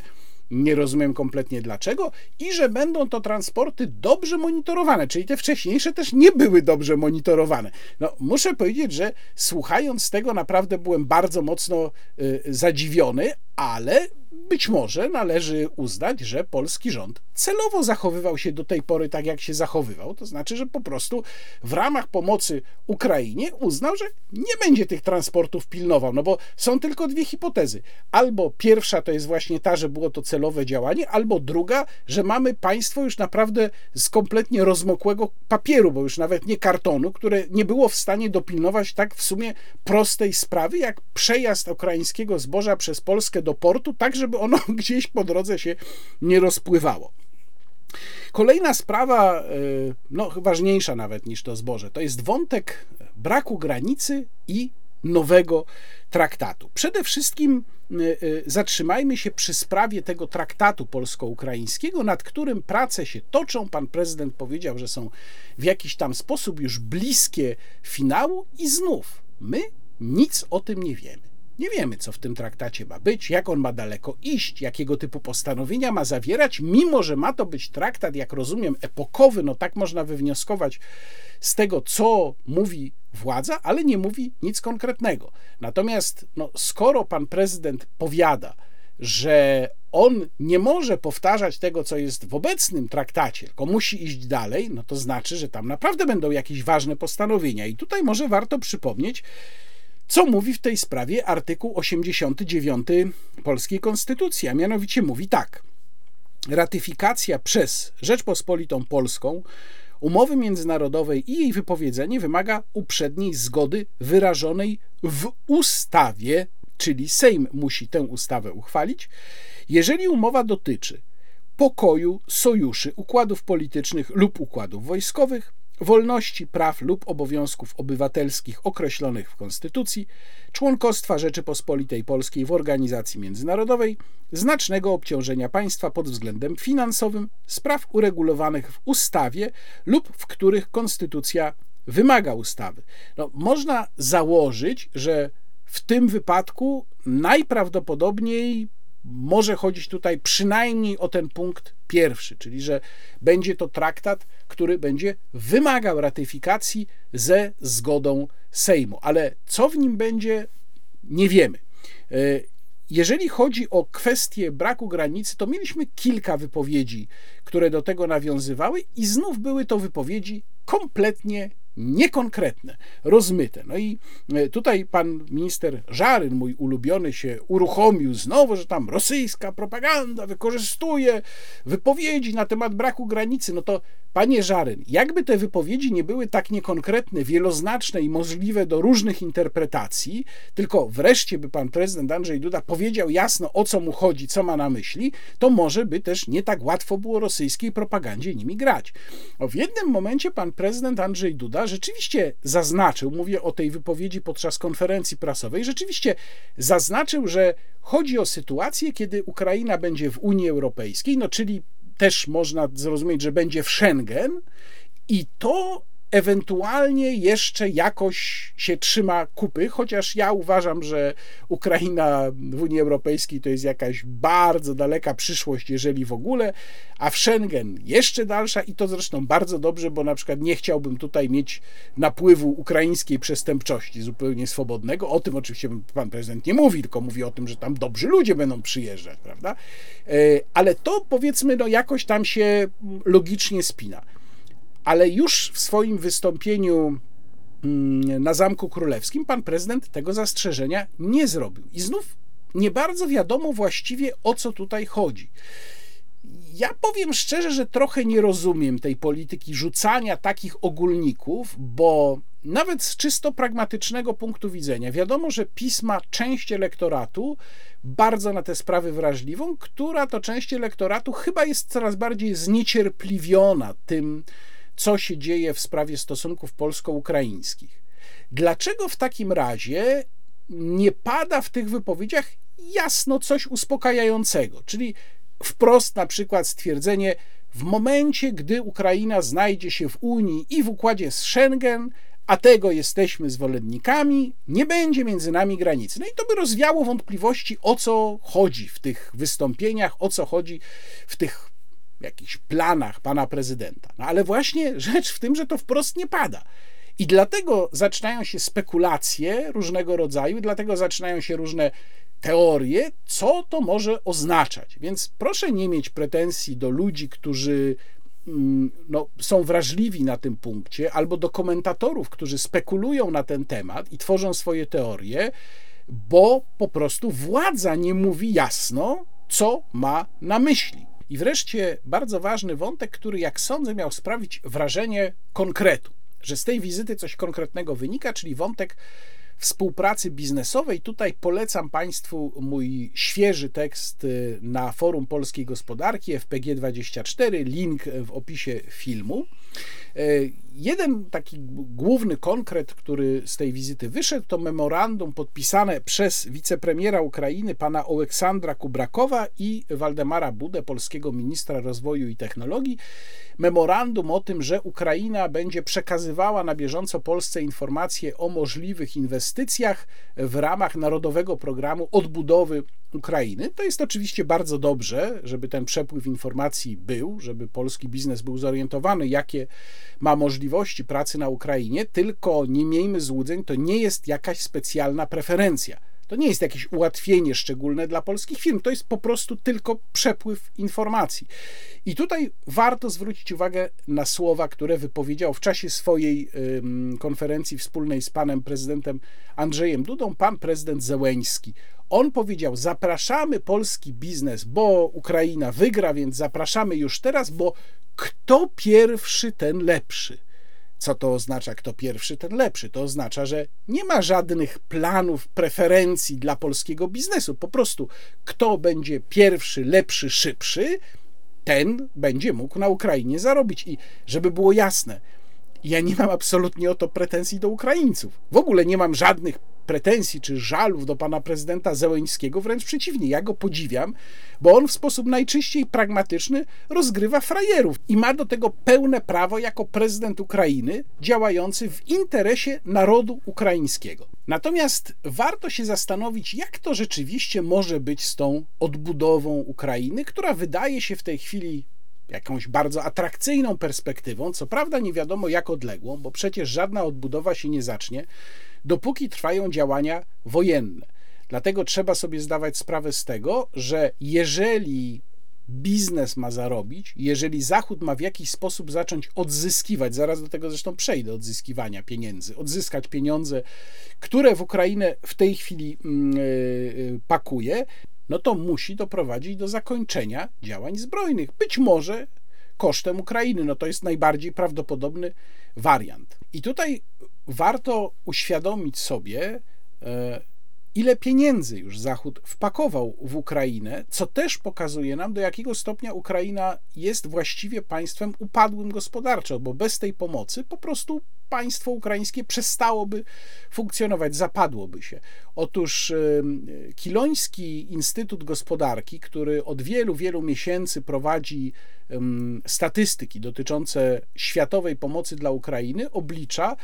S1: nie rozumiem kompletnie dlaczego, i że będą to transporty dobrze monitorowane, czyli te wcześniejsze też nie były dobrze monitorowane. No, muszę powiedzieć, że słuchając tego naprawdę byłem bardzo mocno y, zadziwiony, ale być może należy uznać, że polski rząd celowo zachowywał się do tej pory tak, jak się zachowywał. To znaczy, że po prostu w ramach pomocy Ukrainie uznał, że nie będzie tych transportów pilnował. No bo są tylko dwie hipotezy. Albo pierwsza to jest właśnie ta, że było to celowe działanie, albo druga, że mamy państwo już naprawdę z kompletnie rozmokłego papieru, bo już nawet nie kartonu, które nie było w stanie dopilnować tak w sumie prostej sprawy, jak przejazd ukraińskiego zboża przez Polskę do portu, tak żeby ono gdzieś po drodze się nie rozpływało. Kolejna sprawa, e, no ważniejsza nawet niż to zboże, to jest wątek braku granicy i nowego traktatu. Przede wszystkim e, e, zatrzymajmy się przy sprawie tego traktatu polsko-ukraińskiego, nad którym prace się toczą. Pan prezydent powiedział, że są w jakiś tam sposób już bliskie finału i znów my nic o tym nie wiemy. Nie wiemy, co w tym traktacie ma być, jak on ma daleko iść, jakiego typu postanowienia ma zawierać, mimo że ma to być traktat, jak rozumiem, epokowy, no tak można wywnioskować z tego, co mówi władza, ale nie mówi nic konkretnego. Natomiast no, skoro pan prezydent powiada, że on nie może powtarzać tego, co jest w obecnym traktacie, tylko musi iść dalej, no to znaczy, że tam naprawdę będą jakieś ważne postanowienia. I tutaj może warto przypomnieć, co mówi w tej sprawie artykuł 89 polskiej konstytucji, a mianowicie mówi tak. Ratyfikacja przez Rzeczpospolitą Polską umowy międzynarodowej i jej wypowiedzenie wymaga uprzedniej zgody wyrażonej w ustawie, czyli Sejm musi tę ustawę uchwalić, jeżeli umowa dotyczy pokoju, sojuszy, układów politycznych lub układów wojskowych, wolności, praw lub obowiązków obywatelskich określonych w Konstytucji, członkostwa Rzeczypospolitej Polskiej w organizacji międzynarodowej, znacznego obciążenia państwa pod względem finansowym, spraw uregulowanych w ustawie lub w których Konstytucja wymaga ustawy. No, można założyć, że w tym wypadku najprawdopodobniej może chodzić tutaj przynajmniej o ten punkt pierwszy, czyli że będzie to traktat, który będzie wymagał ratyfikacji ze zgodą Sejmu. Ale co w nim będzie, nie wiemy. E, jeżeli chodzi o kwestię braku granicy, to mieliśmy kilka wypowiedzi, które do tego nawiązywały, i znów były to wypowiedzi kompletnie niekonkretne, rozmyte. No i e, tutaj pan minister Żaryn, mój ulubiony, się uruchomił znowu, że tam rosyjska propaganda wykorzystuje wypowiedzi na temat braku granicy. No to panie Żaryn, jakby te wypowiedzi nie były tak niekonkretne, wieloznaczne i możliwe do różnych interpretacji, tylko wreszcie by pan prezydent Andrzej Duda powiedział jasno, o co mu chodzi, co ma na myśli, to może by też nie tak łatwo było rosyjskiej propagandzie nimi grać. O, w jednym momencie pan prezydent Andrzej Duda rzeczywiście zaznaczył, mówię o tej wypowiedzi podczas konferencji prasowej, rzeczywiście zaznaczył, że chodzi o sytuację, kiedy Ukraina będzie w Unii Europejskiej, no czyli też można zrozumieć, że będzie w Schengen i to ewentualnie jeszcze jakoś się trzyma kupy, chociaż ja uważam, że Ukraina w Unii Europejskiej to jest jakaś bardzo daleka przyszłość, jeżeli w ogóle, a w Schengen jeszcze dalsza i to zresztą bardzo dobrze, bo na przykład nie chciałbym tutaj mieć napływu ukraińskiej przestępczości zupełnie swobodnego. O tym oczywiście pan prezydent nie mówi, tylko mówi o tym, że tam dobrzy ludzie będą przyjeżdżać, prawda? E, ale to powiedzmy, no jakoś tam się logicznie spina ale już w swoim wystąpieniu mm, na Zamku Królewskim pan prezydent tego zastrzeżenia nie zrobił. I znów nie bardzo wiadomo właściwie o co tutaj chodzi. Ja powiem szczerze, że trochę nie rozumiem tej polityki rzucania takich ogólników, bo nawet z czysto pragmatycznego punktu widzenia, wiadomo, że pisma część elektoratu bardzo na te sprawy wrażliwą, która to część elektoratu chyba jest coraz bardziej zniecierpliwiona tym, co się dzieje w sprawie stosunków polsko-ukraińskich. Dlaczego w takim razie nie pada w tych wypowiedziach jasno coś uspokajającego, czyli wprost na przykład stwierdzenie, w momencie, gdy Ukraina znajdzie się w Unii i w układzie z Schengen, a tego jesteśmy zwolennikami, nie będzie między nami granicy. No i to by rozwiało wątpliwości, o co chodzi w tych wystąpieniach, o co chodzi w tych jakichś planach pana prezydenta. No ale właśnie rzecz w tym, że to wprost nie pada. I dlatego zaczynają się spekulacje różnego rodzaju, dlatego zaczynają się różne teorie, co to może oznaczać. Więc proszę nie mieć pretensji do ludzi, którzy mm, no, są wrażliwi na tym punkcie, albo do komentatorów, którzy spekulują na ten temat i tworzą swoje teorie, bo po prostu władza nie mówi jasno, co ma na myśli. I wreszcie bardzo ważny wątek, który, jak sądzę, miał sprawić wrażenie konkretu, że z tej wizyty coś konkretnego wynika, czyli wątek współpracy biznesowej. Tutaj polecam Państwu mój świeży tekst y, na forum polskiej gospodarki FPG24, link w opisie filmu. Y, jeden taki główny konkret, który z tej wizyty wyszedł, to memorandum podpisane przez wicepremiera Ukrainy pana Aleksandra Kubrakowa i Waldemara Budę, polskiego ministra rozwoju i technologii. Memorandum o tym, że Ukraina będzie przekazywała na bieżąco Polsce informacje o możliwych inwestycjach w ramach Narodowego Programu Odbudowy Ukrainy. To jest oczywiście bardzo dobrze, żeby ten przepływ informacji był, żeby polski biznes był zorientowany, jakie ma możliwości pracy na Ukrainie, tylko nie miejmy złudzeń, to nie jest jakaś specjalna preferencja. To nie jest jakieś ułatwienie szczególne dla polskich firm, to jest po prostu tylko przepływ informacji. I tutaj warto zwrócić uwagę na słowa, które wypowiedział w czasie swojej konferencji wspólnej z panem prezydentem Andrzejem Dudą pan prezydent Zełeński. On powiedział: Zapraszamy polski biznes, bo Ukraina wygra, więc zapraszamy już teraz, bo kto pierwszy, ten lepszy. Co to oznacza, kto pierwszy, ten lepszy? To oznacza, że nie ma żadnych planów, preferencji dla polskiego biznesu. Po prostu kto będzie pierwszy, lepszy, szybszy, ten będzie mógł na Ukrainie zarobić. I żeby było jasne, ja nie mam absolutnie o to pretensji do Ukraińców. W ogóle nie mam żadnych pretensji czy żalów do pana prezydenta Zełeńskiego, wręcz przeciwnie, ja go podziwiam, bo on w sposób najczyściej pragmatyczny rozgrywa frajerów i ma do tego pełne prawo jako prezydent Ukrainy, działający w interesie narodu ukraińskiego. Natomiast warto się zastanowić, jak to rzeczywiście może być z tą odbudową Ukrainy, która wydaje się w tej chwili jakąś bardzo atrakcyjną perspektywą, co prawda nie wiadomo jak odległą, bo przecież żadna odbudowa się nie zacznie, dopóki trwają działania wojenne. Dlatego trzeba sobie zdawać sprawę z tego, że jeżeli biznes ma zarobić, jeżeli Zachód ma w jakiś sposób zacząć odzyskiwać, zaraz do tego zresztą przejdę, odzyskiwania pieniędzy, odzyskać pieniądze, które w Ukrainę w tej chwili yy, pakuje, no to musi doprowadzić do zakończenia działań zbrojnych. Być może kosztem Ukrainy. No to jest najbardziej prawdopodobny wariant. I tutaj warto uświadomić sobie, e, ile pieniędzy już Zachód wpakował w Ukrainę, co też pokazuje nam, do jakiego stopnia Ukraina jest właściwie państwem upadłym gospodarczo, bo bez tej pomocy po prostu państwo ukraińskie przestałoby funkcjonować, zapadłoby się. Otóż Kiloński Instytut Gospodarki, który od wielu, wielu miesięcy prowadzi statystyki dotyczące światowej pomocy dla Ukrainy, oblicza,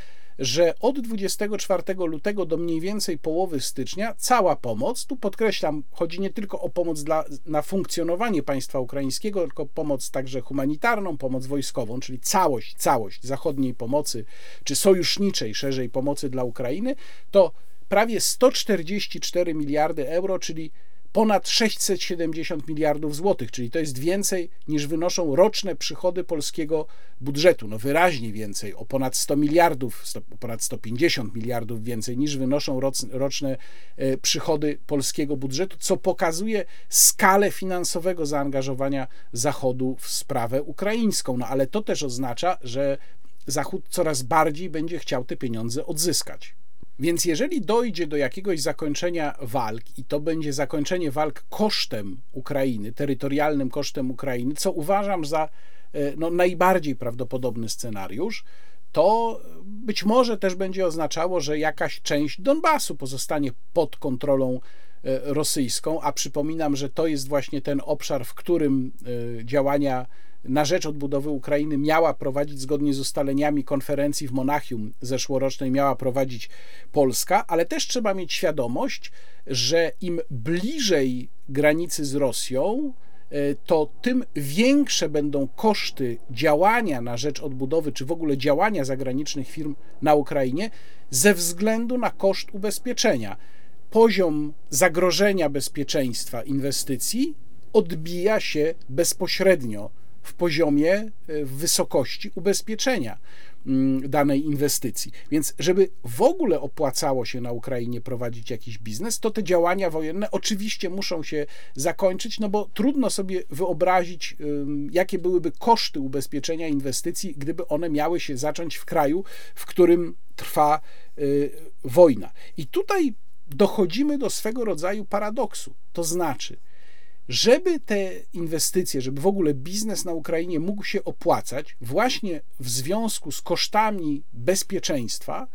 S1: że od 24 lutego do mniej więcej połowy stycznia cała pomoc, tu podkreślam, chodzi nie tylko o pomoc dla, na funkcjonowanie państwa ukraińskiego, tylko pomoc także humanitarną, pomoc wojskową, czyli całość, całość zachodniej pomocy, czy sojuszniczej szerzej pomocy dla Ukrainy, to prawie 144 miliardy euro, czyli ponad 670 miliardów złotych, czyli to jest więcej niż wynoszą roczne przychody polskiego budżetu. No wyraźnie więcej, o ponad 100 miliardów, ponad 150 miliardów więcej niż wynoszą roczne e, przychody polskiego budżetu, co pokazuje skalę finansowego zaangażowania Zachodu w sprawę ukraińską. No ale to też oznacza, że Zachód coraz bardziej będzie chciał te pieniądze odzyskać. Więc jeżeli dojdzie do jakiegoś zakończenia walk i to będzie zakończenie walk kosztem Ukrainy, terytorialnym kosztem Ukrainy, co uważam za e, no, najbardziej prawdopodobny scenariusz, to być może też będzie oznaczało, że jakaś część Donbasu pozostanie pod kontrolą e, rosyjską, a przypominam, że to jest właśnie ten obszar, w którym e, działania na rzecz odbudowy Ukrainy miała prowadzić zgodnie z ustaleniami konferencji w Monachium zeszłorocznej, miała prowadzić Polska, ale też trzeba mieć świadomość, że im bliżej granicy z Rosją, e, to tym większe będą koszty działania na rzecz odbudowy, czy w ogóle działania zagranicznych firm na Ukrainie, ze względu na koszt ubezpieczenia. Poziom zagrożenia bezpieczeństwa inwestycji odbija się bezpośrednio w poziomie, e, w wysokości ubezpieczenia mm, danej inwestycji. Więc, żeby w ogóle opłacało się na Ukrainie prowadzić jakiś biznes, to te działania wojenne oczywiście muszą się zakończyć, no bo trudno sobie wyobrazić, jakie byłyby koszty ubezpieczenia inwestycji, gdyby one miały się zacząć w kraju, w którym trwa y, wojna. I tutaj dochodzimy do swego rodzaju paradoksu. To znaczy, żeby te inwestycje, żeby w ogóle biznes na Ukrainie mógł się opłacać, właśnie w związku z kosztami bezpieczeństwa,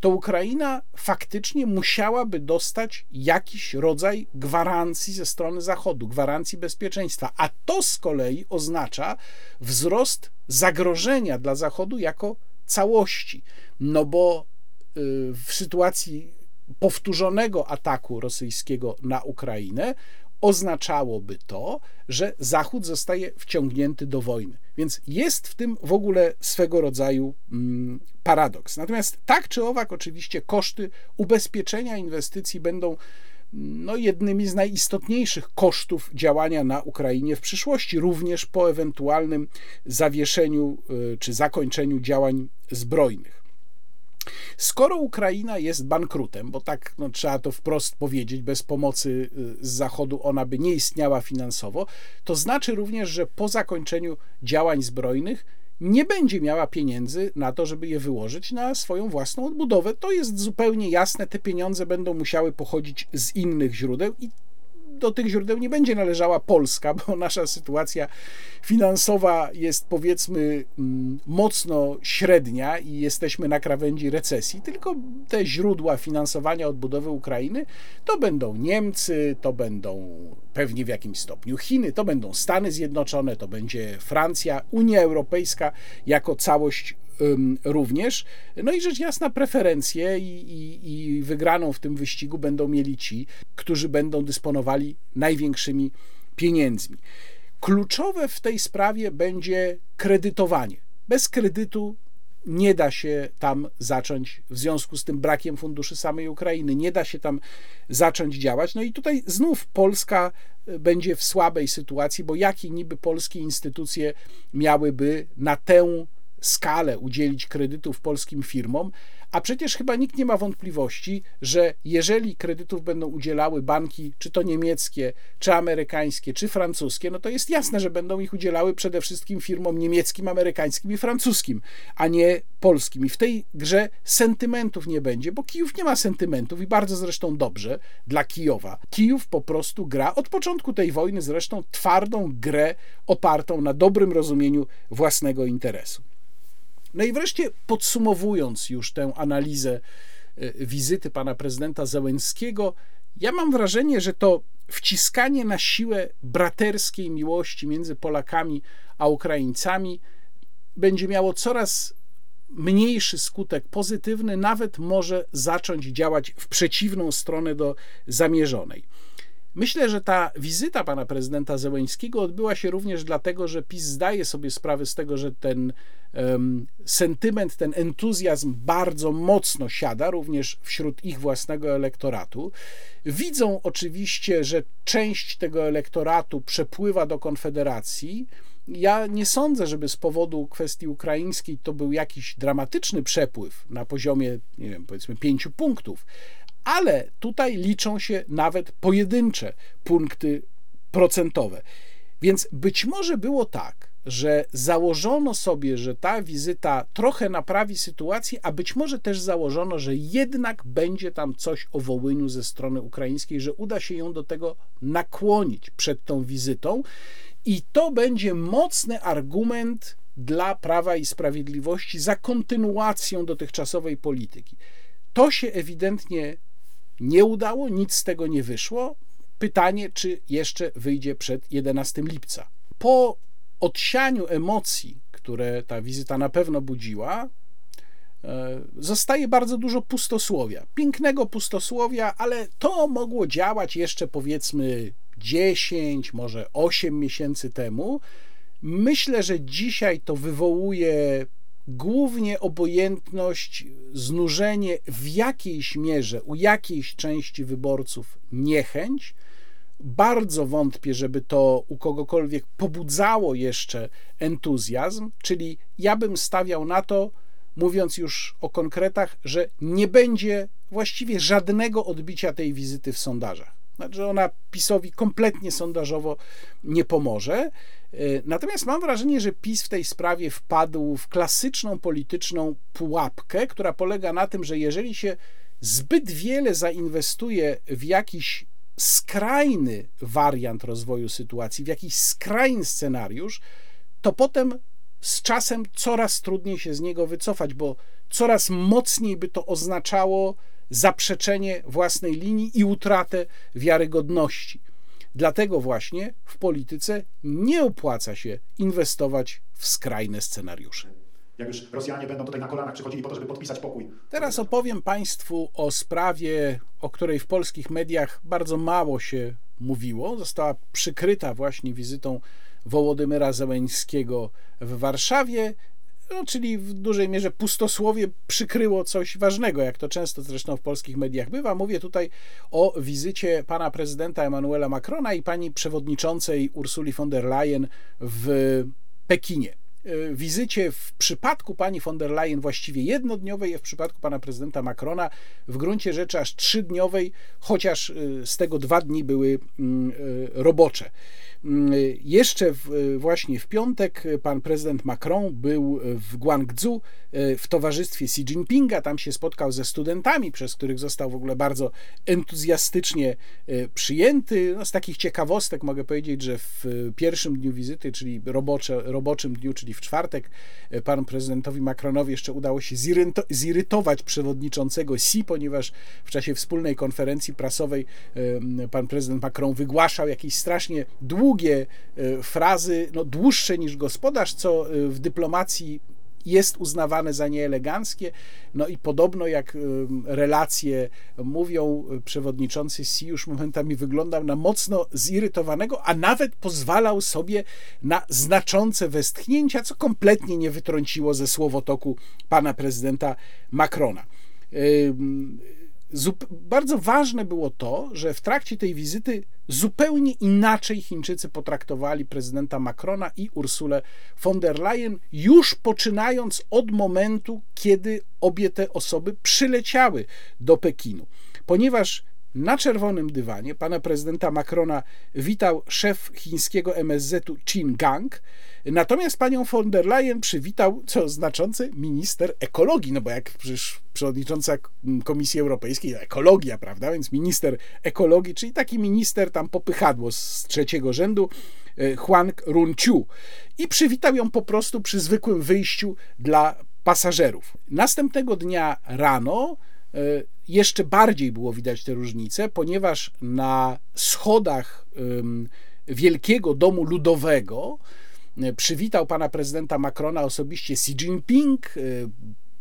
S1: to Ukraina faktycznie musiałaby dostać jakiś rodzaj gwarancji ze strony Zachodu, gwarancji bezpieczeństwa. A to z kolei oznacza wzrost zagrożenia dla Zachodu jako całości. No bo y, w sytuacji powtórzonego ataku rosyjskiego na Ukrainę oznaczałoby to, że Zachód zostaje wciągnięty do wojny. Więc jest w tym w ogóle swego rodzaju mm, paradoks. Natomiast tak czy owak, oczywiście koszty ubezpieczenia inwestycji będą no, jednymi z najistotniejszych kosztów działania na Ukrainie w przyszłości, również po ewentualnym zawieszeniu y, czy zakończeniu działań zbrojnych. Skoro Ukraina jest bankrutem, bo tak no, trzeba to wprost powiedzieć, bez pomocy y, z Zachodu ona by nie istniała finansowo, to znaczy również, że po zakończeniu działań zbrojnych nie będzie miała pieniędzy na to, żeby je wyłożyć na swoją własną odbudowę. To jest zupełnie jasne, te pieniądze będą musiały pochodzić z innych źródeł i do tych źródeł nie będzie należała Polska, bo nasza sytuacja finansowa jest powiedzmy mm, mocno średnia i jesteśmy na krawędzi recesji, tylko te źródła finansowania odbudowy Ukrainy to będą Niemcy, to będą pewnie w jakimś stopniu Chiny, to będą Stany Zjednoczone, to będzie Francja, Unia Europejska jako całość również. No i rzecz jasna, preferencje i, i, i wygraną w tym wyścigu będą mieli ci, którzy będą dysponowali największymi pieniędzmi. Kluczowe w tej sprawie będzie kredytowanie. Bez kredytu nie da się tam zacząć, w związku z tym brakiem funduszy samej Ukrainy, nie da się tam zacząć działać. No i tutaj znów Polska e, będzie w słabej sytuacji, bo jakie niby polskie instytucje miałyby na tę skalę udzielić kredytów polskim firmom, a przecież chyba nikt nie ma wątpliwości, że jeżeli kredytów będą udzielały banki, czy to niemieckie, czy amerykańskie, czy francuskie, no to jest jasne, że będą ich udzielały przede wszystkim firmom niemieckim, amerykańskim i francuskim, a nie polskim. I w tej grze sentymentów nie będzie, bo Kijów nie ma sentymentów i bardzo zresztą dobrze dla Kijowa. Kijów po prostu gra od początku tej wojny zresztą twardą grę opartą na dobrym rozumieniu własnego interesu. No i wreszcie podsumowując już tę analizę e, wizyty pana prezydenta Zełenskiego, ja mam wrażenie, że to wciskanie na siłę braterskiej miłości między Polakami a Ukraińcami będzie miało coraz mniejszy skutek pozytywny, nawet może zacząć działać w przeciwną stronę do zamierzonej. Myślę, że ta wizyta pana prezydenta Zełeńskiego odbyła się również dlatego, że PiS zdaje sobie sprawę z tego, że ten um, sentyment, ten entuzjazm bardzo mocno siada również wśród ich własnego elektoratu. Widzą oczywiście, że część tego elektoratu przepływa do Konfederacji. Ja nie sądzę, żeby z powodu kwestii ukraińskiej to był jakiś dramatyczny przepływ na poziomie, nie wiem, powiedzmy pięciu punktów, ale tutaj liczą się nawet pojedyncze punkty procentowe. Więc być może było tak, że założono sobie, że ta wizyta trochę naprawi sytuację, a być może też założono, że jednak będzie tam coś o Wołyniu ze strony ukraińskiej, że uda się ją do tego nakłonić przed tą wizytą. I to będzie mocny argument dla Prawa i Sprawiedliwości za kontynuacją dotychczasowej polityki. To się ewidentnie nie udało, nic z tego nie wyszło. Pytanie, czy jeszcze wyjdzie przed 11 lipca. Po odsianiu emocji, które ta wizyta na pewno budziła, e, zostaje bardzo dużo pustosłowia. Pięknego pustosłowia, ale to mogło działać jeszcze powiedzmy 10, może 8 miesięcy temu. Myślę, że dzisiaj to wywołuje głównie obojętność, znużenie w jakiejś mierze u jakiejś części wyborców niechęć. Bardzo wątpię, żeby to u kogokolwiek pobudzało jeszcze entuzjazm, czyli ja bym stawiał na to, mówiąc już o konkretach, że nie będzie właściwie żadnego odbicia tej wizyty w sondażach. Znaczy, ona PiSowi kompletnie sondażowo nie pomoże. E, natomiast mam wrażenie, że PiS w tej sprawie wpadł w klasyczną polityczną pułapkę, która polega na tym, że jeżeli się zbyt wiele zainwestuje w jakiś skrajny wariant rozwoju sytuacji, w jakiś skrajny scenariusz, to potem z czasem coraz trudniej się z niego wycofać, bo coraz mocniej by to oznaczało zaprzeczenie własnej linii i utratę wiarygodności. Dlatego właśnie w polityce nie opłaca się inwestować w skrajne scenariusze.
S2: Jak już Rosjanie będą tutaj na kolanach przychodzili po to, żeby podpisać pokój.
S1: Teraz opowiem Państwu o sprawie, o której w polskich mediach bardzo mało się mówiło. Została przykryta właśnie wizytą Wołodymyra Zełęńskiego w Warszawie no, czyli w dużej mierze pustosłowie przykryło coś ważnego, jak to często zresztą w polskich mediach bywa. Mówię tutaj o wizycie pana prezydenta Emmanuela Macrona i pani przewodniczącej Ursuli von der Leyen w Pekinie. E, wizycie w przypadku pani von der Leyen właściwie jednodniowej, a w przypadku pana prezydenta Macrona w gruncie rzeczy aż trzydniowej, chociaż e, z tego dwa dni były mm, e, robocze. Mm, jeszcze w, właśnie w piątek pan prezydent Macron był w Guangzhou w towarzystwie Xi Jinpinga. Tam się spotkał ze studentami, przez których został w ogóle bardzo entuzjastycznie przyjęty. No, z takich ciekawostek mogę powiedzieć, że w pierwszym dniu wizyty, czyli robocze, roboczym dniu, czyli w czwartek, panu prezydentowi Macronowi jeszcze udało się zirytować przewodniczącego Xi, ponieważ w czasie wspólnej konferencji prasowej pan prezydent Macron wygłaszał jakieś strasznie długie e, frazy, no dłuższe niż gospodarz, co e, w dyplomacji jest uznawane za nieeleganckie. No i podobno, jak relacje mówią, przewodniczący Si już momentami wyglądał na mocno zirytowanego, a nawet pozwalał sobie na znaczące westchnięcia, co kompletnie nie wytrąciło ze słowotoku pana prezydenta Macrona bardzo ważne było to, że w trakcie tej wizyty zupełnie inaczej Chińczycy potraktowali prezydenta Macrona i Ursulę von der Leyen, już poczynając od momentu, kiedy obie te osoby przyleciały do Pekinu. Ponieważ na czerwonym dywanie pana prezydenta Macrona witał szef chińskiego MSZ-u Qin Gang, natomiast panią von der Leyen przywitał, co znaczące, minister ekologii, no bo jak przecież przewodnicząca Komisji Europejskiej, ekologia, prawda, więc minister ekologii, czyli taki minister tam popychadło z trzeciego rzędu, e, Huang Runqiu i przywitał ją po prostu przy zwykłym wyjściu dla pasażerów. Następnego dnia rano E, jeszcze bardziej było widać te różnice, ponieważ na schodach Wielkiego Domu Ludowego e, przywitał pana prezydenta Macrona osobiście Xi Jinping, e,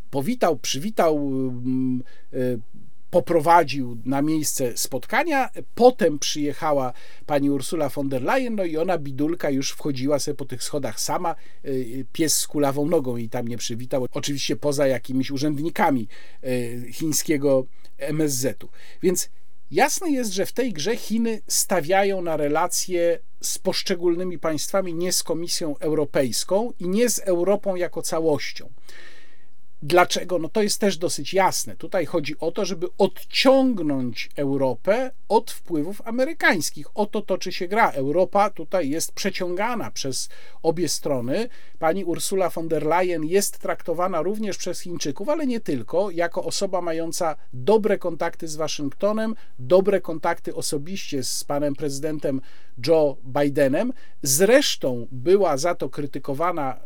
S1: powitał, przywitał poprowadził na miejsce spotkania. Potem przyjechała pani Ursula von der Leyen, no i ona, bidulka, już wchodziła sobie po tych schodach sama. Pies z kulawą nogą i tam nie przywitał. Oczywiście poza jakimiś urzędnikami chińskiego MSZ-u. Więc Jasne jest, że w tej grze Chiny stawiają na relacje z poszczególnymi państwami, nie z Komisją Europejską i nie z Europą jako całością. Dlaczego? No to jest też dosyć jasne. Tutaj chodzi o to, żeby odciągnąć Europę od wpływów amerykańskich. O to toczy się gra. Europa tutaj jest przeciągana przez obie strony. Pani Ursula von der Leyen jest traktowana również przez Chińczyków, ale nie tylko, jako osoba mająca dobre kontakty z Waszyngtonem, dobre kontakty osobiście z panem prezydentem Joe Bidenem. Zresztą była za to krytykowana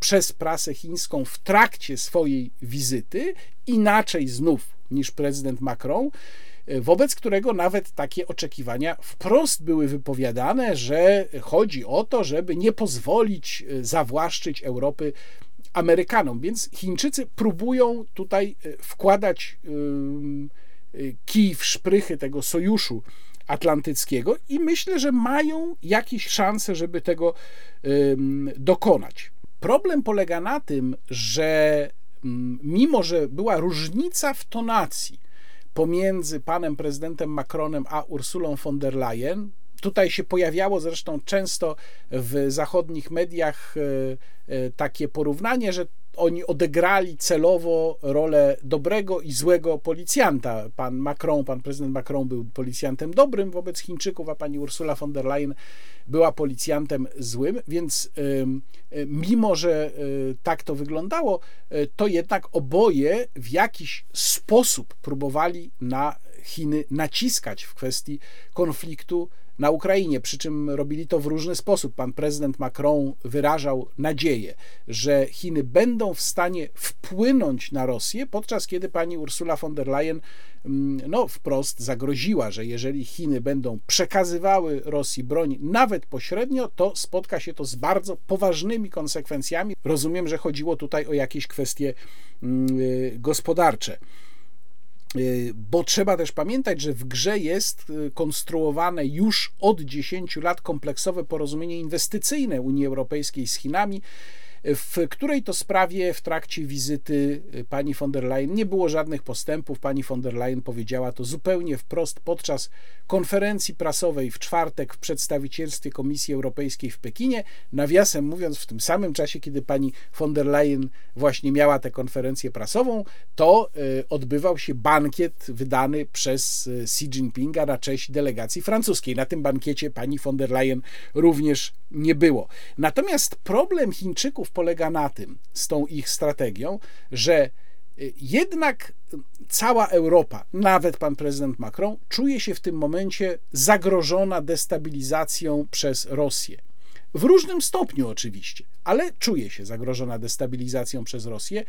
S1: przez prasę chińską w trakcie swojej wizyty, inaczej znów niż prezydent Macron, wobec którego nawet takie oczekiwania wprost były wypowiadane, że chodzi o to, żeby nie pozwolić e, zawłaszczyć Europy Amerykanom. Więc Chińczycy próbują tutaj e, wkładać e, kij w szprychy tego sojuszu atlantyckiego i myślę, że mają jakieś szanse, żeby tego dokonać. Problem polega na tym, że mm, mimo, że była różnica w tonacji pomiędzy panem prezydentem Macronem a Ursulą von der Leyen, Tutaj się pojawiało zresztą często w zachodnich mediach e, e, takie porównanie, że oni odegrali celowo rolę dobrego i złego policjanta. Pan Macron, pan prezydent Macron był policjantem dobrym wobec Chińczyków, a pani Ursula von der Leyen była policjantem złym, więc mimo, że e, tak to wyglądało, e, to jednak oboje w jakiś sposób próbowali na Chiny naciskać w kwestii konfliktu na Ukrainie, przy czym robili to w różny sposób. Pan prezydent Macron wyrażał nadzieję, że Chiny będą w stanie wpłynąć na Rosję, podczas kiedy pani Ursula von der Leyen mm, no, wprost zagroziła, że jeżeli Chiny będą przekazywały Rosji broń nawet pośrednio, to spotka się to z bardzo poważnymi konsekwencjami. Rozumiem, że chodziło tutaj o jakieś kwestie mm, y, gospodarcze. Y, bo trzeba też pamiętać, że w grze jest y, konstruowane już od 10 lat kompleksowe porozumienie inwestycyjne Unii Europejskiej z Chinami w której to sprawie w trakcie wizyty y, pani von der Leyen nie było żadnych postępów. Pani von der Leyen powiedziała to zupełnie wprost podczas konferencji prasowej w czwartek w przedstawicielstwie Komisji Europejskiej w Pekinie. Nawiasem mówiąc, w tym samym czasie, kiedy pani von der Leyen właśnie miała tę konferencję prasową, to y, odbywał się bankiet wydany przez y, Xi Jinpinga na cześć delegacji francuskiej. Na tym bankiecie pani von der Leyen również nie było. Natomiast problem Chińczyków polega na tym, z tą ich strategią, że y, jednak cała Europa, nawet pan prezydent Macron, czuje się w tym momencie zagrożona destabilizacją przez Rosję. W różnym stopniu oczywiście, ale czuje się zagrożona destabilizacją przez Rosję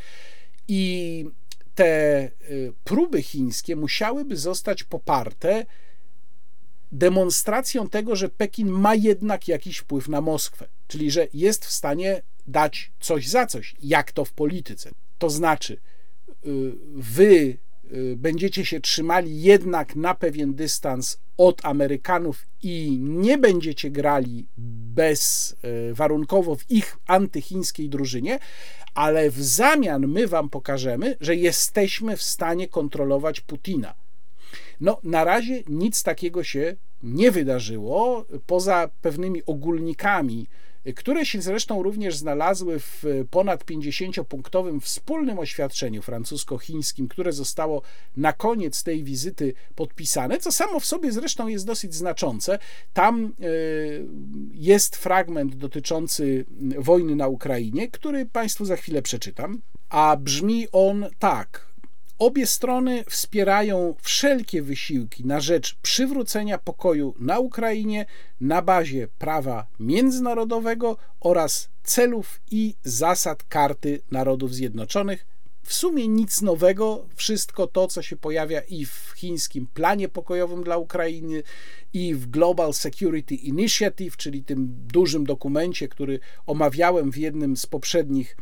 S1: i te y, próby chińskie musiałyby zostać poparte demonstracją tego, że Pekin ma jednak jakiś wpływ na Moskwę, czyli że jest w stanie dać coś za coś, jak to w polityce. To znaczy, y, wy y, będziecie się trzymali jednak na pewien dystans od Amerykanów i nie będziecie grali bezwarunkowo w ich antychińskiej drużynie, ale w zamian my wam pokażemy, że jesteśmy w stanie kontrolować Putina. No, na razie nic takiego się nie wydarzyło, poza pewnymi ogólnikami które się zresztą również znalazły w ponad 50-punktowym wspólnym oświadczeniu francusko-chińskim, które zostało na koniec tej wizyty podpisane, co samo w sobie zresztą jest dosyć znaczące. Tam e, jest fragment dotyczący wojny na Ukrainie, który Państwu za chwilę przeczytam, a brzmi on tak. Obie strony wspierają wszelkie wysiłki na rzecz przywrócenia pokoju na Ukrainie na bazie prawa międzynarodowego oraz celów i zasad Karty Narodów Zjednoczonych. W sumie nic nowego, wszystko to, co się pojawia i w chińskim planie pokojowym dla Ukrainy, i w Global Security Initiative, czyli tym dużym dokumencie, który omawiałem w jednym z poprzednich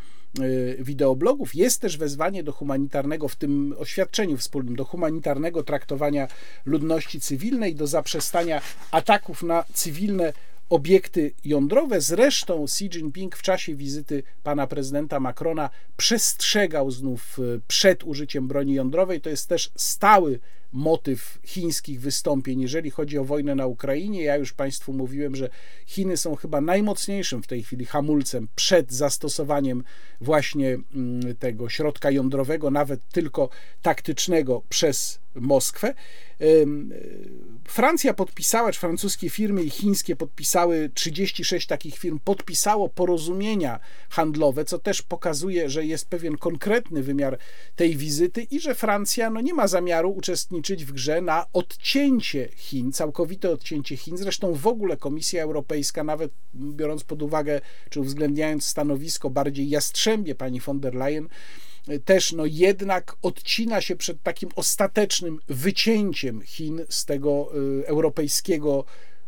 S1: wideoblogów jest też wezwanie do humanitarnego, w tym oświadczeniu wspólnym, do humanitarnego traktowania ludności cywilnej, do zaprzestania ataków na cywilne obiekty jądrowe. Zresztą Xi Jinping w czasie wizyty pana prezydenta Macrona przestrzegał znów y, przed użyciem broni jądrowej. To jest też stały motyw chińskich wystąpień, jeżeli chodzi o wojnę na Ukrainie. Ja już Państwu mówiłem, że Chiny są chyba najmocniejszym w tej chwili hamulcem przed zastosowaniem właśnie mm, tego środka jądrowego, nawet tylko taktycznego przez Moskwę. Francja podpisała, czy francuskie firmy i chińskie podpisały, 36 takich firm podpisało porozumienia handlowe, co też pokazuje, że jest pewien konkretny wymiar tej wizyty i że Francja no, nie ma zamiaru uczestniczyć w grze na odcięcie Chin, całkowite odcięcie Chin. Zresztą w ogóle Komisja Europejska, nawet biorąc pod uwagę, czy uwzględniając stanowisko bardziej jastrzębie pani von der Leyen, też no jednak odcina się przed takim ostatecznym wycięciem Chin z tego y, europejskiego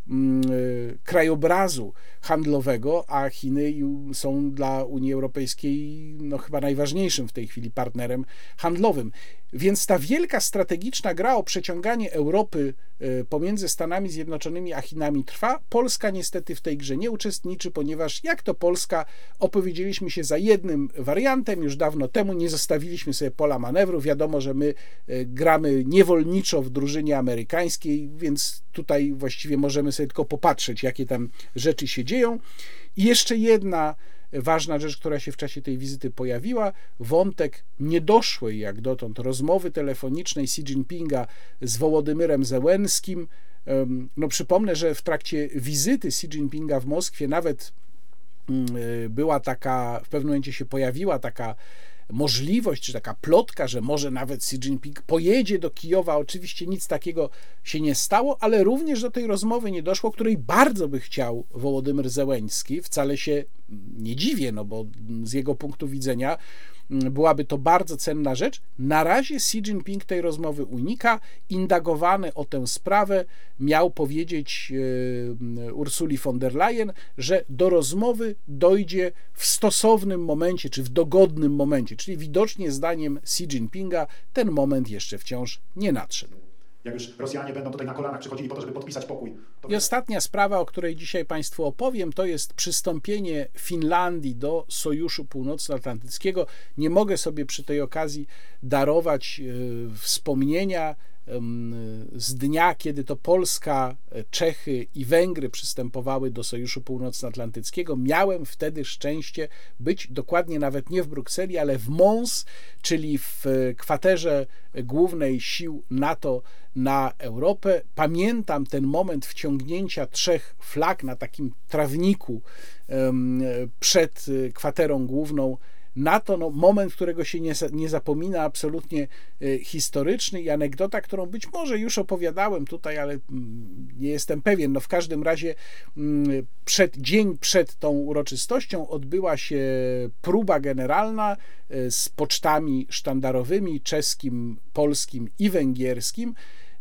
S1: mm, y, krajobrazu handlowego, a Chiny są dla Unii Europejskiej no, chyba najważniejszym w tej chwili partnerem handlowym. Więc ta wielka strategiczna gra o przeciąganie Europy e, pomiędzy Stanami Zjednoczonymi a Chinami trwa. Polska niestety w tej grze nie uczestniczy, ponieważ jak to Polska opowiedzieliśmy się za jednym wariantem już dawno temu, nie zostawiliśmy sobie pola manewru. Wiadomo, że my e, gramy niewolniczo w drużynie amerykańskiej, więc tutaj właściwie możemy sobie tylko popatrzeć, jakie tam rzeczy się dzieją. I jeszcze jedna ważna rzecz, która się w czasie tej wizyty pojawiła, wątek niedoszłej jak dotąd rozmowy telefonicznej Xi Jinpinga z Wołodymyrem Zełenskim. No przypomnę, że w trakcie wizyty Xi Jinpinga w Moskwie nawet mm, y, była taka, w pewnym momencie się pojawiła taka możliwość, czy taka plotka, że może nawet Xi Jinping pojedzie do Kijowa. Oczywiście nic takiego się nie stało, ale również do tej rozmowy nie doszło, której bardzo by chciał Wołodymyr Zełęński. Wcale się nie dziwię, no bo z jego punktu widzenia byłaby to bardzo cenna rzecz. Na razie Xi Jinping tej rozmowy unika. Indagowany o tę sprawę miał powiedzieć e, Ursuli von der Leyen, że do rozmowy dojdzie w stosownym momencie, czy w dogodnym momencie, czyli widocznie zdaniem Xi Jinpinga ten moment jeszcze wciąż nie nadszedł
S2: jak już Rosjanie będą tutaj na kolanach przychodzili po to, żeby podpisać pokój. To...
S1: I ostatnia sprawa, o której dzisiaj Państwu opowiem, to jest przystąpienie Finlandii do Sojuszu Północnoatlantyckiego. Nie mogę sobie przy tej okazji darować e, wspomnienia z dnia, kiedy to Polska, e, Czechy i Węgry przystępowały do Sojuszu Północnoatlantyckiego, miałem wtedy szczęście być dokładnie nawet nie w Brukseli, ale w Mons, czyli w e, kwaterze głównej sił NATO na Europę. Pamiętam ten moment wciągnięcia trzech flag na takim trawniku przed e, kwaterą główną NATO, no, moment, którego się nie, nie zapomina, absolutnie e, historyczny i anegdota, którą być może już opowiadałem tutaj, ale mm, nie jestem pewien. No, w każdym razie mm, przed, dzień przed tą uroczystością odbyła się próba generalna e, z pocztami sztandarowymi czeskim, polskim i węgierskim.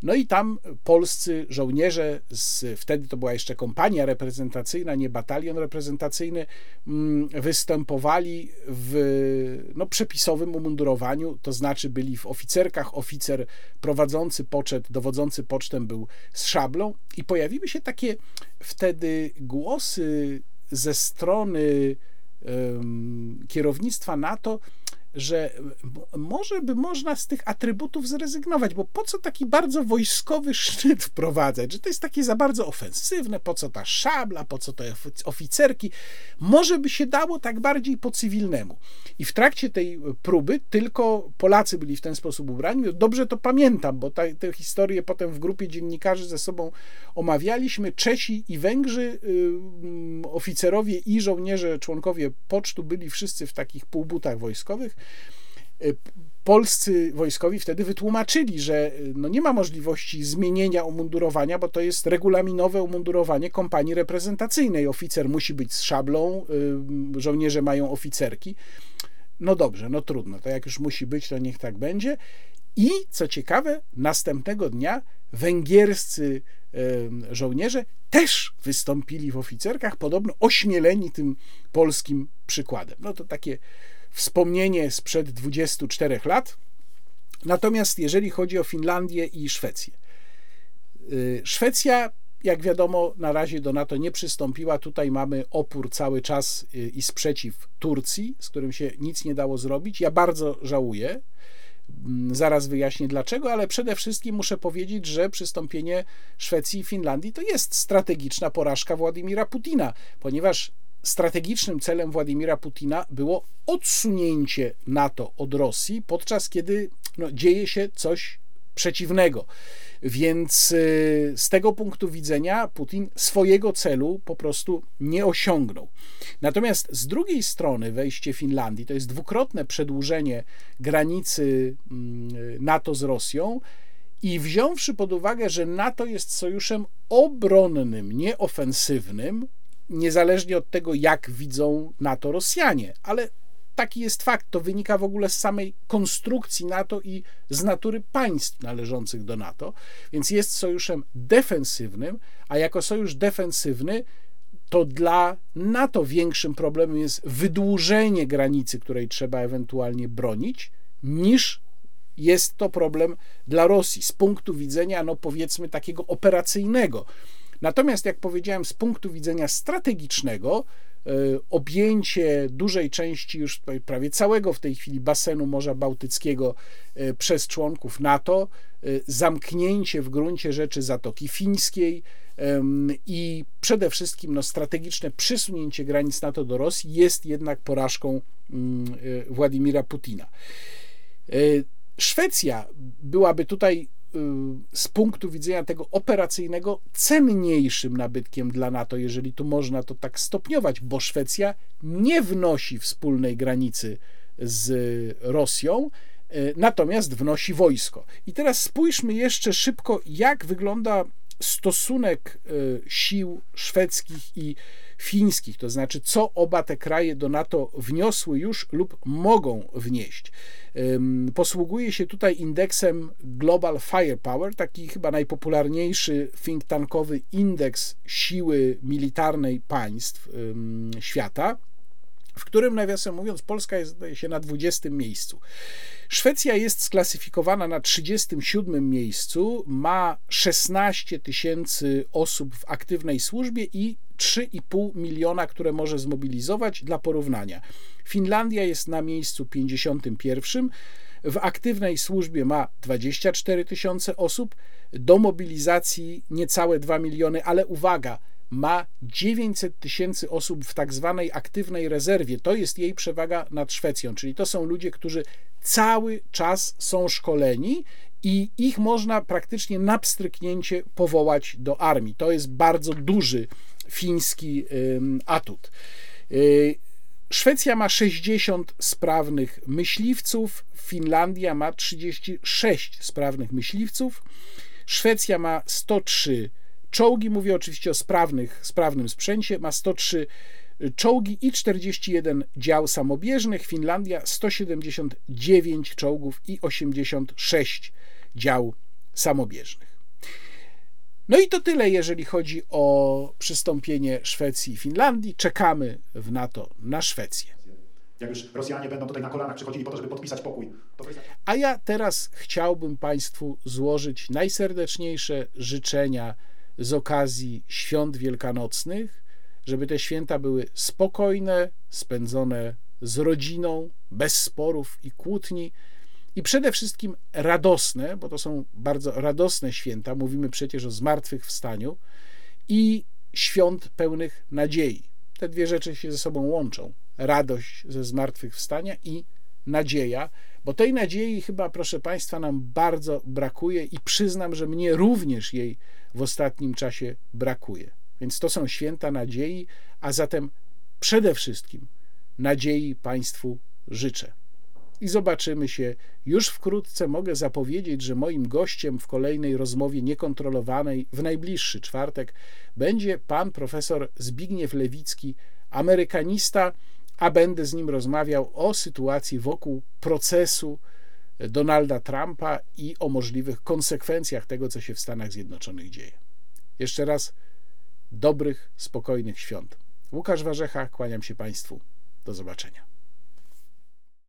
S1: No i tam polscy żołnierze, z, wtedy to była jeszcze kompania reprezentacyjna, nie batalion reprezentacyjny, mm, występowali w no, przepisowym umundurowaniu, to znaczy byli w oficerkach, oficer prowadzący poczet, dowodzący pocztem był z szablą i pojawiły się takie wtedy głosy ze strony um, kierownictwa NATO, że może by można z tych atrybutów zrezygnować, bo po co taki bardzo wojskowy sznyt wprowadzać, że to jest takie za bardzo ofensywne, po co ta szabla, po co te oficerki, może by się dało tak bardziej po cywilnemu. I w trakcie tej próby tylko Polacy byli w ten sposób ubrani. Dobrze to pamiętam, bo te historie potem w grupie dziennikarzy ze sobą omawialiśmy. Czesi i Węgrzy, y, oficerowie i żołnierze, członkowie pocztu byli wszyscy w takich półbutach wojskowych. Y, polscy wojskowi wtedy wytłumaczyli, że y, no nie ma możliwości zmienienia umundurowania, bo to jest regulaminowe umundurowanie kompanii reprezentacyjnej. Oficer musi być z szablą, y, żołnierze mają oficerki. No dobrze, no trudno, to jak już musi być, to niech tak będzie. I co ciekawe, następnego dnia węgierscy żołnierze też wystąpili w oficerkach, podobno ośmieleni tym polskim przykładem. No to takie wspomnienie sprzed 24 lat. Natomiast jeżeli chodzi o Finlandię i Szwecję, y, Szwecja, jak wiadomo, na razie do NATO nie przystąpiła. Tutaj mamy opór cały czas y, i sprzeciw Turcji, z którym się nic nie dało zrobić. Ja bardzo żałuję, Mm, zaraz wyjaśnię dlaczego, ale przede wszystkim muszę powiedzieć, że przystąpienie Szwecji i Finlandii to jest strategiczna porażka Władimira Putina, ponieważ strategicznym celem Władimira Putina było odsunięcie NATO od Rosji, podczas kiedy no, dzieje się coś przeciwnego. Więc y, z tego punktu widzenia Putin swojego celu po prostu nie osiągnął. Natomiast z drugiej strony wejście Finlandii to jest dwukrotne przedłużenie granicy mm, NATO z Rosją. I wziąwszy pod uwagę, że NATO jest sojuszem obronnym, nieofensywnym, niezależnie od tego, jak widzą NATO Rosjanie, ale taki jest fakt. To wynika w ogóle z samej konstrukcji NATO i z natury państw należących do NATO, więc jest sojuszem defensywnym, a jako sojusz defensywny to dla NATO większym problemem jest wydłużenie granicy, której trzeba ewentualnie bronić, niż jest to problem dla Rosji z punktu widzenia, no powiedzmy, takiego operacyjnego. Natomiast, jak powiedziałem, z punktu widzenia strategicznego, e, objęcie dużej części, już prawie całego w tej chwili basenu Morza Bałtyckiego e, przez członków NATO, e, zamknięcie w gruncie rzeczy Zatoki Fińskiej i przede wszystkim no, strategiczne przysunięcie granic NATO do Rosji jest jednak porażką mm, Władimira Putina. Szwecja byłaby tutaj z punktu widzenia tego operacyjnego cenniejszym nabytkiem dla NATO, jeżeli tu można to tak stopniować, bo Szwecja nie wnosi wspólnej granicy z Rosją, y, natomiast wnosi wojsko. I teraz spójrzmy jeszcze szybko, jak wygląda stosunek y, sił szwedzkich i fińskich, to znaczy co oba te kraje do NATO wniosły już lub mogą wnieść. Posługuje się tutaj indeksem Global Firepower, taki chyba najpopularniejszy think tankowy indeks siły militarnej państw świata w którym, nawiasem mówiąc, Polska jest zdaje się na 20 miejscu. Szwecja jest sklasyfikowana na 37 miejscu, ma 16 tysięcy osób w aktywnej służbie i 3,5 miliona, które może zmobilizować dla porównania. Finlandia jest na miejscu 51. W aktywnej służbie ma 24 tysiące osób, do mobilizacji niecałe 2 miliony, ale uwaga, ma 900 tysięcy osób w tak zwanej aktywnej rezerwie. To jest jej przewaga nad Szwecją, czyli to są ludzie, którzy cały czas są szkoleni i ich można praktycznie na pstryknięcie powołać do armii. To jest bardzo duży fiński atut. Y, Szwecja ma 60 sprawnych myśliwców, Finlandia ma 36 sprawnych myśliwców, Szwecja ma 103 czołgi, mówię oczywiście o sprawnych, sprawnym sprzęcie, ma 103 czołgi i 41 dział samobieżnych, Finlandia 179 czołgów i 86 dział samobieżnych. No i to tyle, jeżeli chodzi o przystąpienie Szwecji i Finlandii. Czekamy w NATO na Szwecję.
S2: Jak już Rosjanie będą tutaj na kolanach przychodzili po to, żeby podpisać pokój.
S1: A ja teraz chciałbym Państwu złożyć najserdeczniejsze życzenia z okazji świąt wielkanocnych, żeby te święta były spokojne, spędzone z rodziną, bez sporów i kłótni i przede wszystkim radosne, bo to są bardzo radosne święta, mówimy przecież o zmartwychwstaniu i świąt pełnych nadziei. Te dwie rzeczy się ze sobą łączą. Radość ze zmartwychwstania i nadzieja, bo tej nadziei chyba, proszę Państwa, nam bardzo brakuje i przyznam, że mnie również jej w ostatnim czasie brakuje. Więc to są święta nadziei, a zatem przede wszystkim nadziei Państwu życzę. I zobaczymy się już wkrótce. Mogę zapowiedzieć, że moim gościem w kolejnej rozmowie niekontrolowanej w najbliższy czwartek będzie pan profesor Zbigniew Lewicki, amerykanista, a będę z nim rozmawiał o sytuacji wokół procesu Donalda Trumpa i o możliwych konsekwencjach tego, co się w Stanach Zjednoczonych dzieje. Jeszcze raz dobrych, spokojnych świąt. Łukasz Warzecha, kłaniam się Państwu. Do zobaczenia.